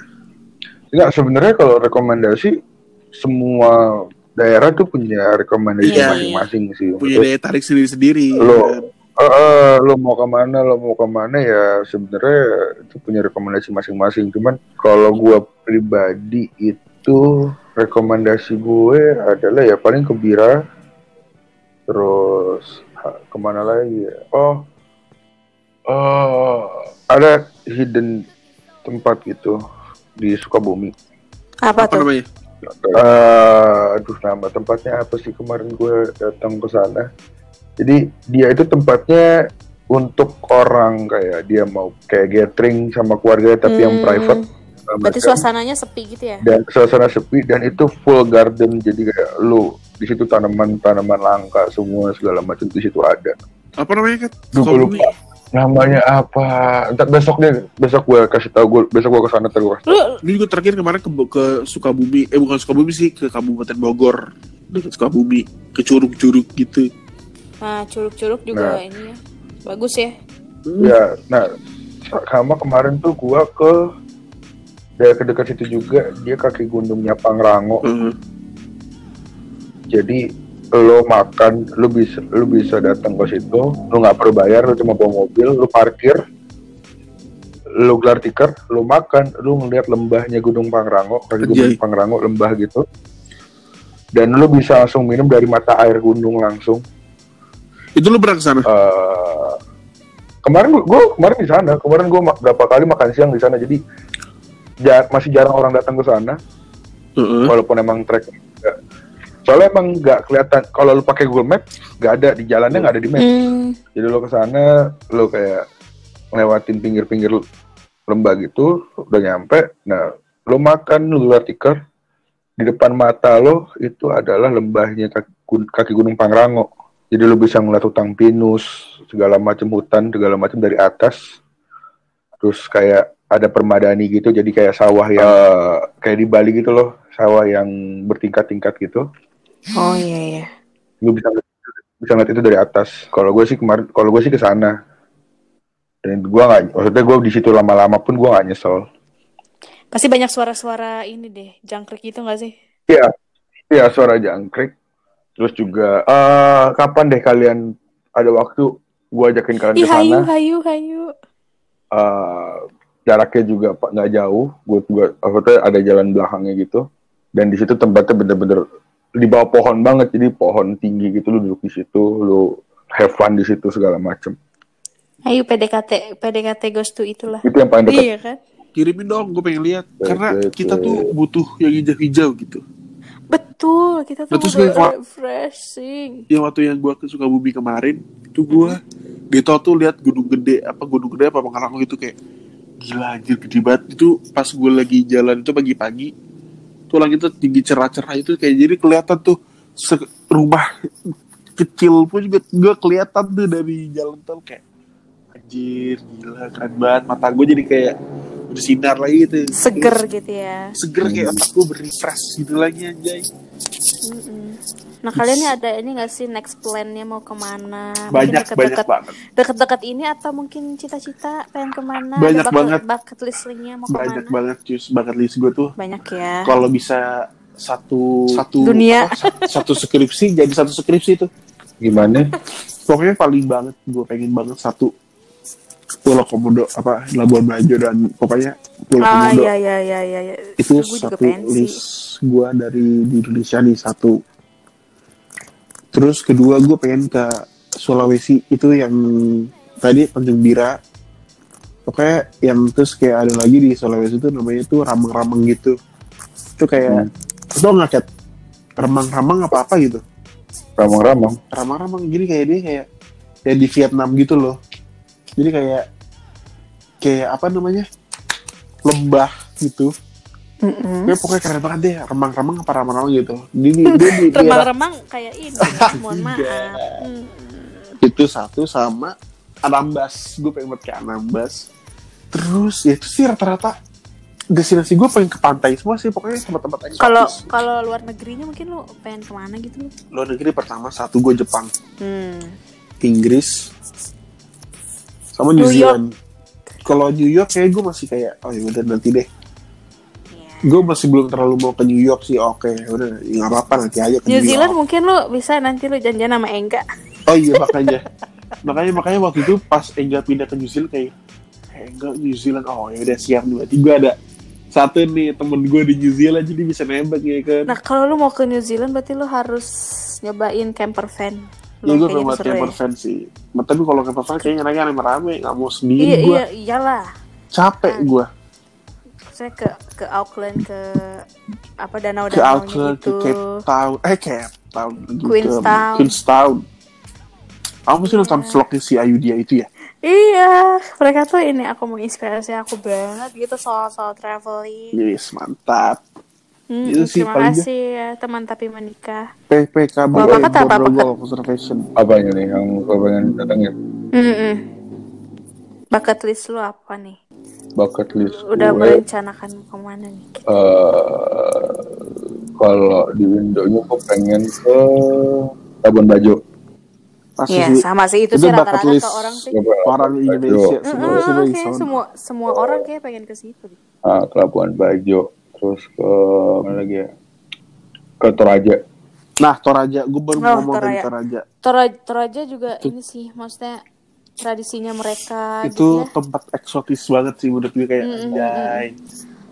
Enggak, sebenarnya kalau rekomendasi semua daerah tuh punya rekomendasi Iya, masing-masing sih. punya daya tarik sendiri-sendiri Lo- eh, lo mau ke mana, lo mau ke mana ya sebenarnya itu punya rekomendasi masing-masing. Cuman kalau gua pribadi itu rekomendasi gue adalah ya paling ke Bira, terus ha- ke mana lagi ya? Oh, oh ada hidden tempat gitu di Sukabumi. apa, apa tuh namanya Eh, aduh nama tempatnya apa sih kemarin gue datang ke sana. Jadi dia itu tempatnya untuk orang kayak dia mau kayak gathering sama keluarga tapi yang Hmm, private. segala berarti macam. suasananya sepi gitu ya dan suasana sepi dan itu full garden jadi kayak lu di situ tanaman tanaman langka semua segala macam di situ ada. apa namanya kan gue Sukabumi. lupa. Namanya apa? Ntar besok deh, besok gue kasih tahu gue besok gue ke sana terus. kasih lu ini juga terakhir kemarin ke, ke Sukabumi eh bukan Sukabumi sih ke Kabupaten Bogor dekat Sukabumi ke curug-curug gitu nah curug-curug juga Nah. ini ya bagus ya Ya, nah sama kemarin tuh gua ke daerah dekat situ juga dia kaki gunungnya Pangrango. Heeh. Jadi lo makan, lo bisa lo bisa datang ke situ, lo nggak perlu bayar, lo cuma bawa mobil, lo parkir, lo gelar tikar, lo makan, lo ngeliat lembahnya Gunung Pangrango, kaki Gunung. Pangrango lembah gitu. Dan lo bisa langsung minum dari mata air gunung langsung. Itu lu pernah ke sana? Eh, kemarin gua, gua kemarin di sana. Kemarin gua ma- berapa kali makan siang di sana. Jadi ja- masih jarang orang datang ke sana. Heeh. walaupun emang trek nggak- soalnya emang nggak kelihatan. Kalau lu pakai Google Map nggak ada. Di jalannya nggak ada di map. Hmm. jadi lo ke sana lo kayak ngelewatin pinggir-pinggir lembah gitu udah nyampe. Nah lo makan lo gelar tikar di depan mata lo itu adalah lembahnya kaki, gun- kaki gunung Pangrango jadi lo bisa ngeliat hutan pinus segala macam hutan segala macam dari atas terus kayak ada permadani gitu jadi kayak sawah yang eh, kayak di Bali gitu loh sawah yang bertingkat-tingkat gitu oh iya iya lu bisa bisa ngeliat itu dari atas. Kalau gue sih kemarin, kalau gue sih ke sana. Dan gue nggak, maksudnya gue di situ lama-lama pun gue nggak nyesel. pasti banyak suara-suara ini deh jangkrik gitu nggak sih Iya, iya suara jangkrik. Terus juga, eh kapan deh kalian ada waktu gue ajakin kalian ke sana. hayu hayu hayu Eh, jaraknya juga pak nggak jauh. Gue juga, maksudnya ada jalan belakangnya gitu. Dan di situ tempatnya bener-bener di bawah pohon banget. Jadi pohon tinggi gitu, lu duduk di situ, lu have fun di situ segala macem. Ayo PDKT PDKT Ghost to itulah. Itu yang paling dekat. Iya kan? kirimin dong gue pengen lihat karena kita tuh butuh yang hijau-hijau gitu Betul, kita tuh Betul Pak. refreshing. yang waktu yang gue ke Sukabumi kemarin itu gue di tol tuh lihat gunung gede apa gunung gede apa Pangrango gitu kayak gila anjir gede banget itu pas gue lagi jalan itu pagi-pagi tuh langit tuh tinggi cerah-cerah itu kayak jadi kelihatan tuh se- rumah kecil pun juga gue kelihatan tuh dari jalan tol kayak anjir gila keren banget mata gue jadi kayak bersinar lagi gitu Seger gitu ya. seger kayak otak gue berefresh gitu lagi anjay Mm-mm. Nah kalian nih ada ini gak sih next plan-nya mau ke mana? Mungkin banyak banyak deket-deket banget deket-deket ini atau mungkin cita-cita pengen ke mana? Banyak bucket, banget. bucket list-nya mau ke mana? banyak banget cuy bucket list gue tuh Banyak ya. kalau bisa satu satu Dunia. *laughs* apa, sa- satu skripsi jadi satu skripsi itu Gimana? pokoknya paling banget gue pengen banget satu Pulau Komodo apa Labuan Bajo dan pokoknya Pulau Ah Komodo. iya iya iya iya. iya. itu gue juga satu pengen sih. list gue dari di Indonesia nih satu. Terus kedua gue pengen ke Sulawesi. Itu yang tadi Tanjung Bira. Pokoknya yang terus kayak ada lagi di Sulawesi itu namanya itu ramang-ramang gitu. Itu kayak Hmm. itu nggak kayak remang-ramang apa apa gitu. Ramang-ramang. Ramang-ramang. Jadi kayak dia kayak kayak di Vietnam gitu loh jadi kayak kayak apa namanya? Lembah gitu. Mm-mm. Kayak pokoknya keren banget deh remang-remang apa ramang-ramang gitu. Dia, dia, dia, di daerah remang-remang kayak ini *laughs* mohon maaf. Mm. itu satu sama Anambas. Gue pengen banget ke Anambas. Terus ya itu sih rata-rata destinasi gue pengen ke pantai semua sih pokoknya tempat-tempat eksotis kalau kalau luar negerinya mungkin lu pengen ke mana gitu? Luar negeri pertama satu gue Jepang. Hmm. Inggris sama New, New. Zealand. Kalau New York kayak gue masih kayak oh ya udah nanti deh. Iya. gue masih belum terlalu mau ke New York sih. Oke udah ya nggak apa-apa nanti aja ke New New, Zealand York mungkin lu bisa nanti lu janjian sama Engga. Oh iya *laughs* makanya. Makanya makanya waktu itu pas Engga pindah ke New Zealand kayak eh, enggak New Zealand oh ya udah siap. Berarti gue ada satu nih temen gue di New Zealand jadi bisa nembak ya kan. Nah kalau lu mau ke New Zealand berarti lu harus nyobain camper van ya gue pengen seru camper van sih. Nah, tapi kalau camper van kayaknya enaknya rame-rame nggak mau sendiri iya gue iya iyalah. Capek gue saya ke ke Auckland ke apa danau ke danau Auckland gitu. ke Cape Town. Eh Cape Town ke Queenstown. Queenstown. Kamu sih nonton vlognya si Ayudia itu ya? Iya mereka tuh ini aku mau inspirasi aku banget gitu soal soal traveling. Yes mantap Hmm, Itu sih terima kasih ya teman tapi menikah. PPKB Bapak kata apa, Golf Observation apanya nih yang kau pengen datangin Mm-mm. bucket list lu apa nih? Bucket list udah gue merencanakan ke mana nih? eh, kalau di Indonya gue pengen ke Labuan Bajo. Pasti Iya sama sih Itu itu, sih rata-rata ke orang sih. Orang Indonesia Mm-mm, semua semua sana. semua semua orang kayak pengen ke situ. Ah, Labuan Bajo terus ke mana lagi ya ke Toraja nah Toraja gue baru Oh, ngomong Toraja. Toraja Toraja, Toraja juga ini sih maksudnya tradisinya mereka itu gitu ya. tempat eksotis banget sih menurut gue kayak Mm, mm, anjay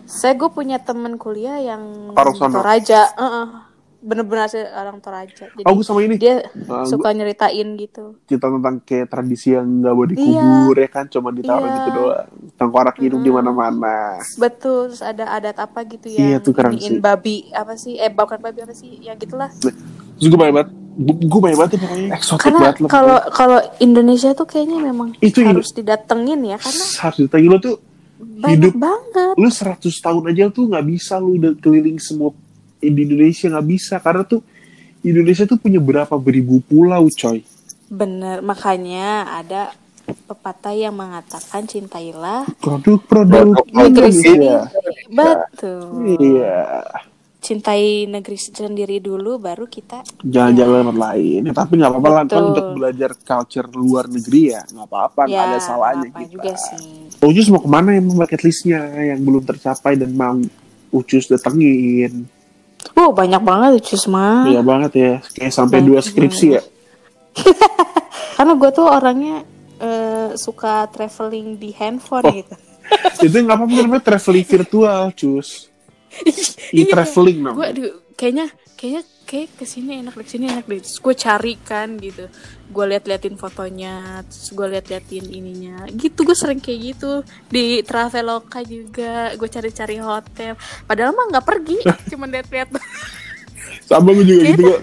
Saya gue punya temen kuliah yang. Toraja, Heeh. Bener-bener sih orang Toraja. Jadi oh gue sama ini dia Nah, suka nyeritain gitu. cerita tentang kayak tradisi yang nggak boleh Iya. dikubur ya kan cuma ditaruh Iya. gitu doang tengkorak hidup di mana-mana Betul, terus ada adat apa gitu Iya, yang tuh keren sih. babi apa sih? Eh bukan babi apa sih? Ya gitulah. terus gue banyak banget gue banyak banget tuh pokoknya eksotik Karena banget kalau kalau Indonesia tuh kayaknya memang Itu harus didatengin ya karena harus ditanya lo tuh banyak Hidup. banget. lu 100 tahun aja tuh nggak bisa lu udah keliling semua di Indonesia nggak bisa karena tuh Indonesia tuh punya berapa beribu pulau coy Bener, makanya ada pepatah yang mengatakan cintailah produk-produk negeri Indonesia sendiri. Betul. iya Cintai negeri sendiri dulu, baru kita. jalan-jalan tempat lain ya, tapi nggak apa-apa lah kan untuk belajar culture luar negeri ya nggak apa-apa nggak ya, ada salahnya apa kita juga sih. Ucus mau ke mana yang bucket listnya yang belum tercapai dan mau Ucus datengin Oh, banyak banget Cus mah. Iya banget ya kayak sampai Banyak dua skripsi ya *laughs* Karena gue tuh orangnya eh, suka traveling di handphone Oh. gitu. *laughs* itu nggak apa-apa namanya traveling virtual cus *laughs* Iya. e-traveling gue namanya aduh kayaknya kayaknya kayak ke sini enak deh ke sini enak deh. Terus gue cari kan gitu. Gue liat-liatin fotonya terus gue liat-liatin ininya. Gitu gue sering kayak gitu. Di traveloka juga gue cari-cari hotel. Padahal mah nggak pergi *laughs* cuma liat-liat. Sama gue juga gitu kok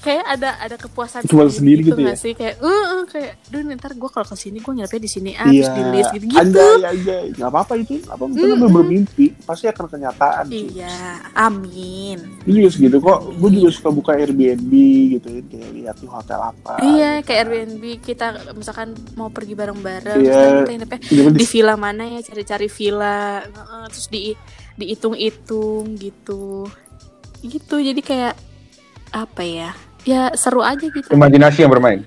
kayak ada ada kepuasan Kepuasan sendiri gitu nggak ya? sih kayak eh eh, kayak duh ntar gue kalau ke sini gue nyampe di sini ah terus di list gitu gitu Iya. anjay anjay nggak apa-apa itu apa itu namanya bermimpi pasti akan kenyataan iya amin Gue juga segitu kok gue juga suka buka Airbnb gitu ya kayak lihat di hotel apa Iya, kayak Airbnb kita misalkan mau pergi bareng-bareng, Iya. terus kita nginepnya di villa mana ya, cari-cari villa, Heeh, terus di dihitung-hitung gitu, gitu. Jadi kayak apa ya? Ya seru aja gitu. imajinasi yang bermain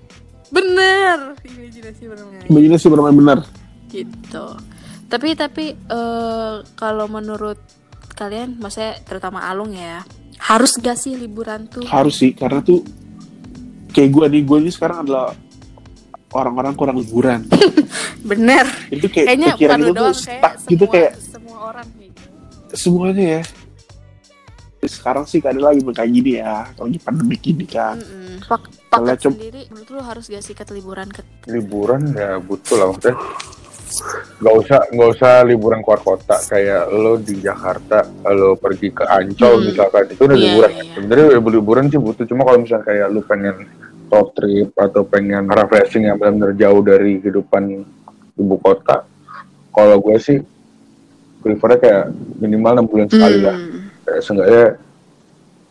Bener, imajinasi bermain imajinasi bermain benar gitu. Tapi tapi eh, kalau menurut kalian, maksudnya terutama Alung ya, harus gak sih liburan tuh? harus sih karena tuh kayak gue nih gue ini sekarang adalah orang-orang kurang liburan *laughs* Bener. itu kayak Kayaknya pikiran gue tuh doang, stuck kayak gitu semua, kayak semua orang kayak gitu. semuanya ya sekarang sih keadaan lagi kayak gini ya kalau lagi pandemi gini kan Mm-mm. Pak Kalau paket sendiri menurut lu harus gak sih ke liburan ke liburan ya butuh lah maksudnya nggak usah nggak usah liburan keluar kota kayak lo di Jakarta lo pergi ke Ancol Hmm. misalkan itu udah Iya, liburan iya. sebenarnya liburan sih butuh cuma kalau misalnya kayak lu pengen road trip atau pengen refreshing yang benar-benar jauh dari kehidupan ibu kota kalau gue sih prefernya kayak minimal enam bulan sekali lah Hmm. Kayak seenggaknya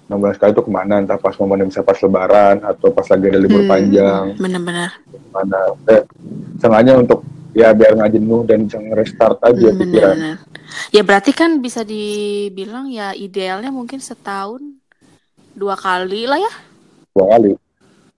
enam bulan sekali itu ke mana entah pas momen bisa pas lebaran atau pas lagi ada libur Hmm. panjang Bener-bener. mana eh, seenggaknya untuk ya biar nggak jenuh dan bisa nge-restart aja Hmm, pikiran. Ya berarti kan bisa dibilang ya idealnya mungkin setahun dua kali lah ya. dua kali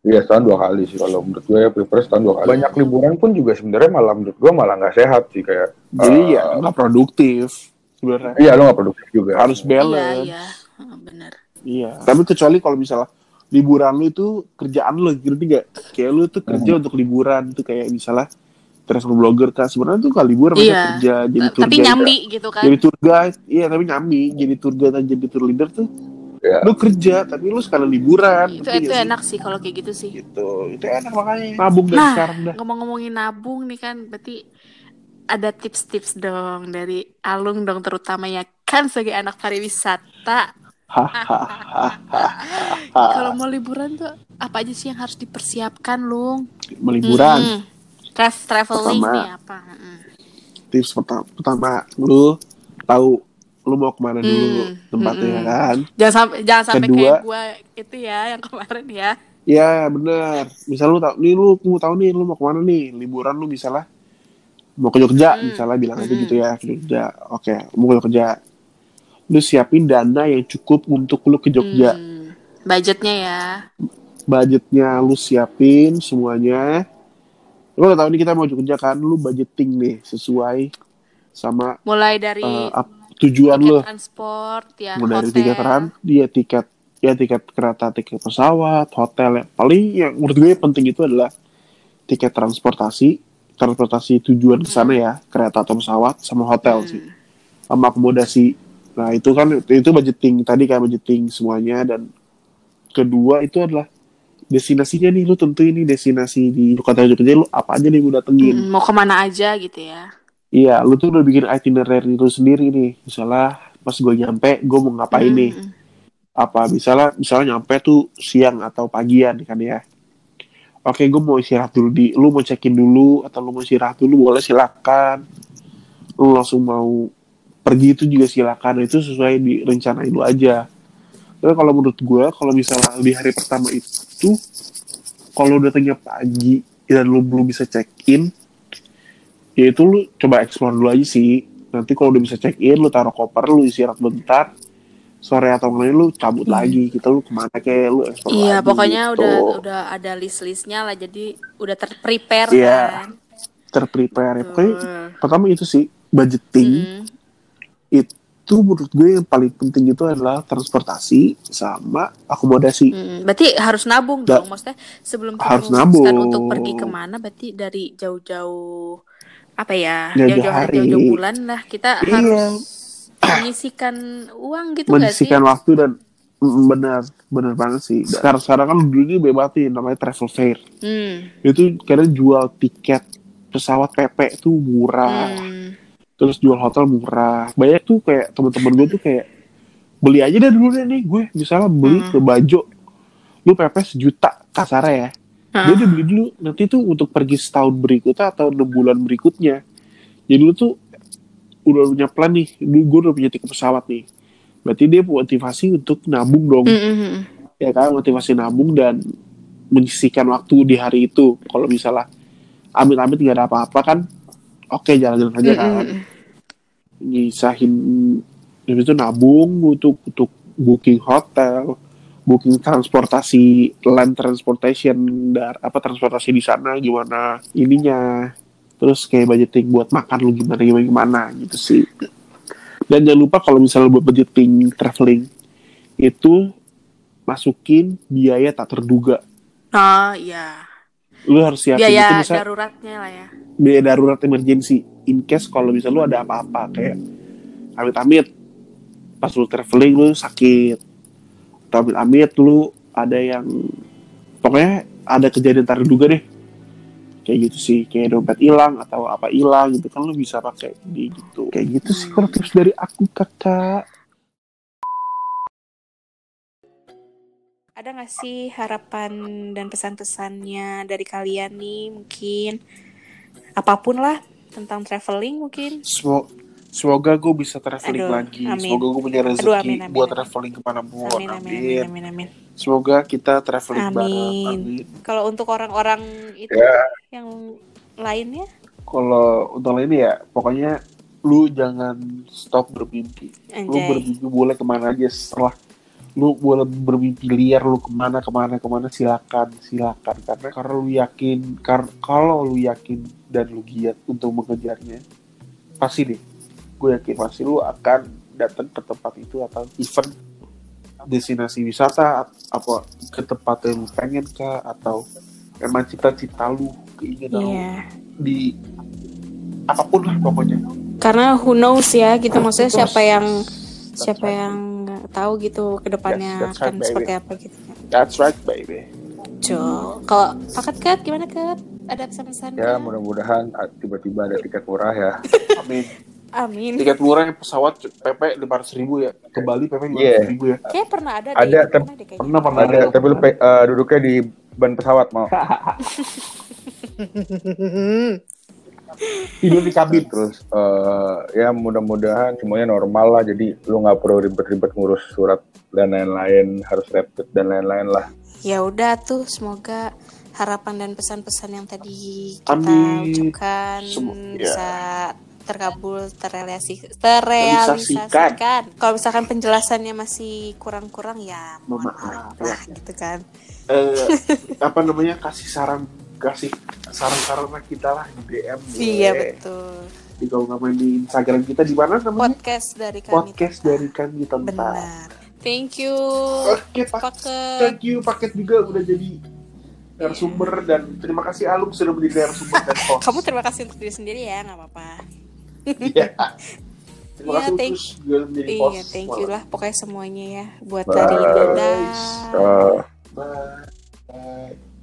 Iya setahun dua kali sih kalau menurut gue ya prefer setahun dua kali. Banyak liburan pun juga sebenarnya malah menurut gue malah nggak sehat sih kayak. Jadi eh, ya nggak produktif sebenarnya. Iya lo nggak produktif juga. Harus Iya, balance. iya. Heeh, Bener. Iya. Tapi kecuali kalau misalnya liburan lu itu kerjaan lu ngerti gak? Kayak lu tuh kerja Hmm. untuk liburan tuh kayak misalnya travel blogger kan sebenarnya tuh kalau liburan mereka Iya. kerja jadi tour Tapi guide. nyambi gitu kan. Jadi tour guide, iya tapi nyambi jadi tour guide dan jadi tour leader tuh Iya. lu kerja tapi lu sekalian liburan. itu itu sih? enak sih kalau kayak gitu sih. Gitu. Itu enak makanya. Nabung dari Nah, sekarang dah. Ngomong-ngomongin nabung nih kan, berarti ada tips-tips dong dari Alung dong terutama ya kan sebagai anak pariwisata. Kalau mau liburan tuh apa aja sih yang harus dipersiapkan, Lung? Meliburan. Mm-mm. Tra- traveling Pertama. nih apa? Mm-mm. Tips pertama, pertama lu tahu lu mau ke mana dulu Hmm, tempatnya mm-mm. kan. Jangan sampai jangan sampai Kedua. kayak gua itu ya yang kemarin ya. Ya bener. Misal lu tahu, nih lu mau tahu nih lu mau ke mana nih liburan lu misalnya mau ke Jogja Hmm. misalnya bilang aja Hmm. gitu ya ke Jogja. Oke, mau ke Jogja. Lu siapin dana yang cukup untuk lu ke Jogja. Hmm, budgetnya ya. Budgetnya lu siapin semuanya. Lu udah tahu nih kita mau ke Jogja kan, lu budgeting nih sesuai sama Mulai dari eh, ap- tujuan lu. transport ya, Mulai dari hotel. tiket ran, dia tiket ya tiket kereta, tiket pesawat, hotel yang paling yang menurut gue penting itu adalah tiket transportasi, transportasi tujuan ke sana ya, kereta atau pesawat sama hotel Hmm. sih, sama akomodasi. Nah itu kan itu budgeting tadi kan budgeting semuanya dan kedua itu adalah destinasinya nih lu tentu ini destinasi di kota Jogja lu apa aja nih lu datengin. Hmm, mau ke mana aja gitu ya. Iya, lu tuh udah bikin itinerary lu sendiri nih. Misalnya pas gue nyampe, gue mau ngapain Hmm, nih? Apa misalnya misalnya nyampe tuh siang atau pagian kan ya? Oke, gue mau istirahat dulu di, lu mau check-in dulu atau lu mau istirahat dulu boleh silakan. Lu langsung mau pergi itu juga silakan. Itu sesuai direncanain lu aja. Tapi kalau menurut gue, kalau misalnya di hari pertama itu, kalau datangnya pagi dan lu belum bisa check-in, ya itu lu coba explore dulu aja sih nanti kalau udah bisa check in lu taruh koper lu istirahat bentar sore atau malam lu cabut lagi kita lu ke mana kayak lu explore Iya, lagi pokoknya gitu. udah udah ada list-listnya lah, jadi udah terprepare Iya. kan. terprepare ya. pokoknya pertama itu sih budgeting Mm. itu menurut gue yang paling penting itu adalah transportasi sama akomodasi Mm, berarti harus nabung Da- dong, maksudnya sebelum Harus nabung. untuk pergi ke mana, berarti dari jauh-jauh apa ya, Jauh-jauh hari. jauh-jauh bulan lah kita Iya. harus menyisikan uang gitu gak sih? menyisikan waktu dan Mm, benar benar banget sih sekarang sekarang kan dulu ini bebas nih namanya travel fair Hmm. itu kadang jual tiket pesawat PP tuh murah Hmm. terus jual hotel murah banyak tuh kayak teman-teman gue tuh kayak beli aja deh dulu deh nih gue misalnya beli Hmm. ke Bajo lu PP sejuta kasarnya ya Ah. dia udah beli dulu nanti tuh untuk pergi setahun berikutnya atau enam bulan berikutnya jadi lu tuh udah punya plan nih gue udah punya tiket pesawat nih. Berarti dia motivasi untuk nabung dong. Mm, mm, mm. ya kan motivasi nabung dan menyisihkan waktu di hari itu. Kalau misalnya amit-amit nggak ada apa-apa kan oke jalan-jalan aja Mm, kan. mm, mm. nyisahin itu nabung untuk untuk booking hotel booking transportasi land transportation dar apa transportasi di sana gimana ininya terus kayak budgeting buat makan lu gimana gimana gimana gitu sih. Dan jangan lupa kalau misalnya buat budgeting traveling itu masukin biaya tak terduga. Oh iya, lu harus siapin itu biaya bisa daruratnya lah ya. biaya darurat emergency in case kalau misalnya lu ada apa-apa kayak amit-amit pas lu traveling lu sakit atau amit-amit lu ada yang pokoknya ada kejadian tak terduga deh kayak gitu sih kayak dompet hilang atau apa hilang gitu kan lu bisa pakai di gitu. Kayak gitu sih kalau tips dari aku kakak. Ada nggak sih harapan dan pesan-pesannya dari kalian nih mungkin? Apa pun lah tentang traveling mungkin. Semo- semoga gue bisa traveling Aduh, lagi. amin. semoga gue punya rezeki Aduh, amin, amin, buat amin. traveling ke mana pun. Amin amin, amin amin. amin amin. Semoga kita traveling Amin. bareng. Amin. Kalau untuk orang-orang itu Ya. yang lainnya? Kalau untuk ini ya pokoknya lu jangan stop bermimpi. Lu anjay. bermimpi boleh ke mana aja setelah lu boleh bermimpi liar lu ke mana ke mana ke mana silakan silakan. Karena karena lu yakin kar kalau lu yakin dan lu giat untuk mengejarnya pasti deh gue yakin pasti lu akan datang ke tempat itu atau event destinasi wisata at- apa ke tempat yang lu pengen kah atau emang cita-cita lu keinginan lu Iya. di apa pun lah pokoknya karena who knows ya gitu maksudnya Who knows? siapa yang That's siapa right. yang nggak tahu gitu ke depannya Yes, that's akan right, baby. seperti apa gitu that's right baby Jo, kalau paket ket gimana ket? Ada pesan-pesan? Ya mudah-mudahan ah, tiba-tiba ada tiket murah ya. *laughs* amin Amin. tiket murah yang pesawat PP lima ratus ribu ya ke Bali PP lima Iya. ribu ya Kayak pernah ada deh. Ada, pernah deh kayaknya. pernah pernah Ada, tapi lu eh, duduknya di ban pesawat mau. *laughs* tidur di kabin Terus eh, ya mudah-mudahan semuanya normal lah. Jadi lu nggak perlu ribet-ribet ngurus surat dan lain-lain, harus rapid dan lain-lain lah. Ya udah tuh, semoga harapan dan pesan-pesan yang tadi kita Amin. ucapkan Semo- ya. bisa terkabul, terrealisasi, terrealisasikan. Kalau misalkan penjelasannya masih kurang-kurang ya mohon maaf, lah gitu kan. eh, *laughs* apa namanya kasih saran kasih saran-saran kita lah di DM Iya gue. betul. di kalau nggak main di Instagram kita di mana namanya Podcast dari kami. podcast dari kami tentang Benar. Thank you. oke pak Paket. thank you paket juga udah jadi narasumber dan terima kasih Alung sudah menjadi narasumber dan *laughs* host Kamu terima kasih untuk diri sendiri ya, nggak apa-apa. Iya. terima Iya, kasih thank- terus host Iya, thank you lah pokoknya semuanya ya buat Bye. dari Dinda. Eh, Bye. Bye.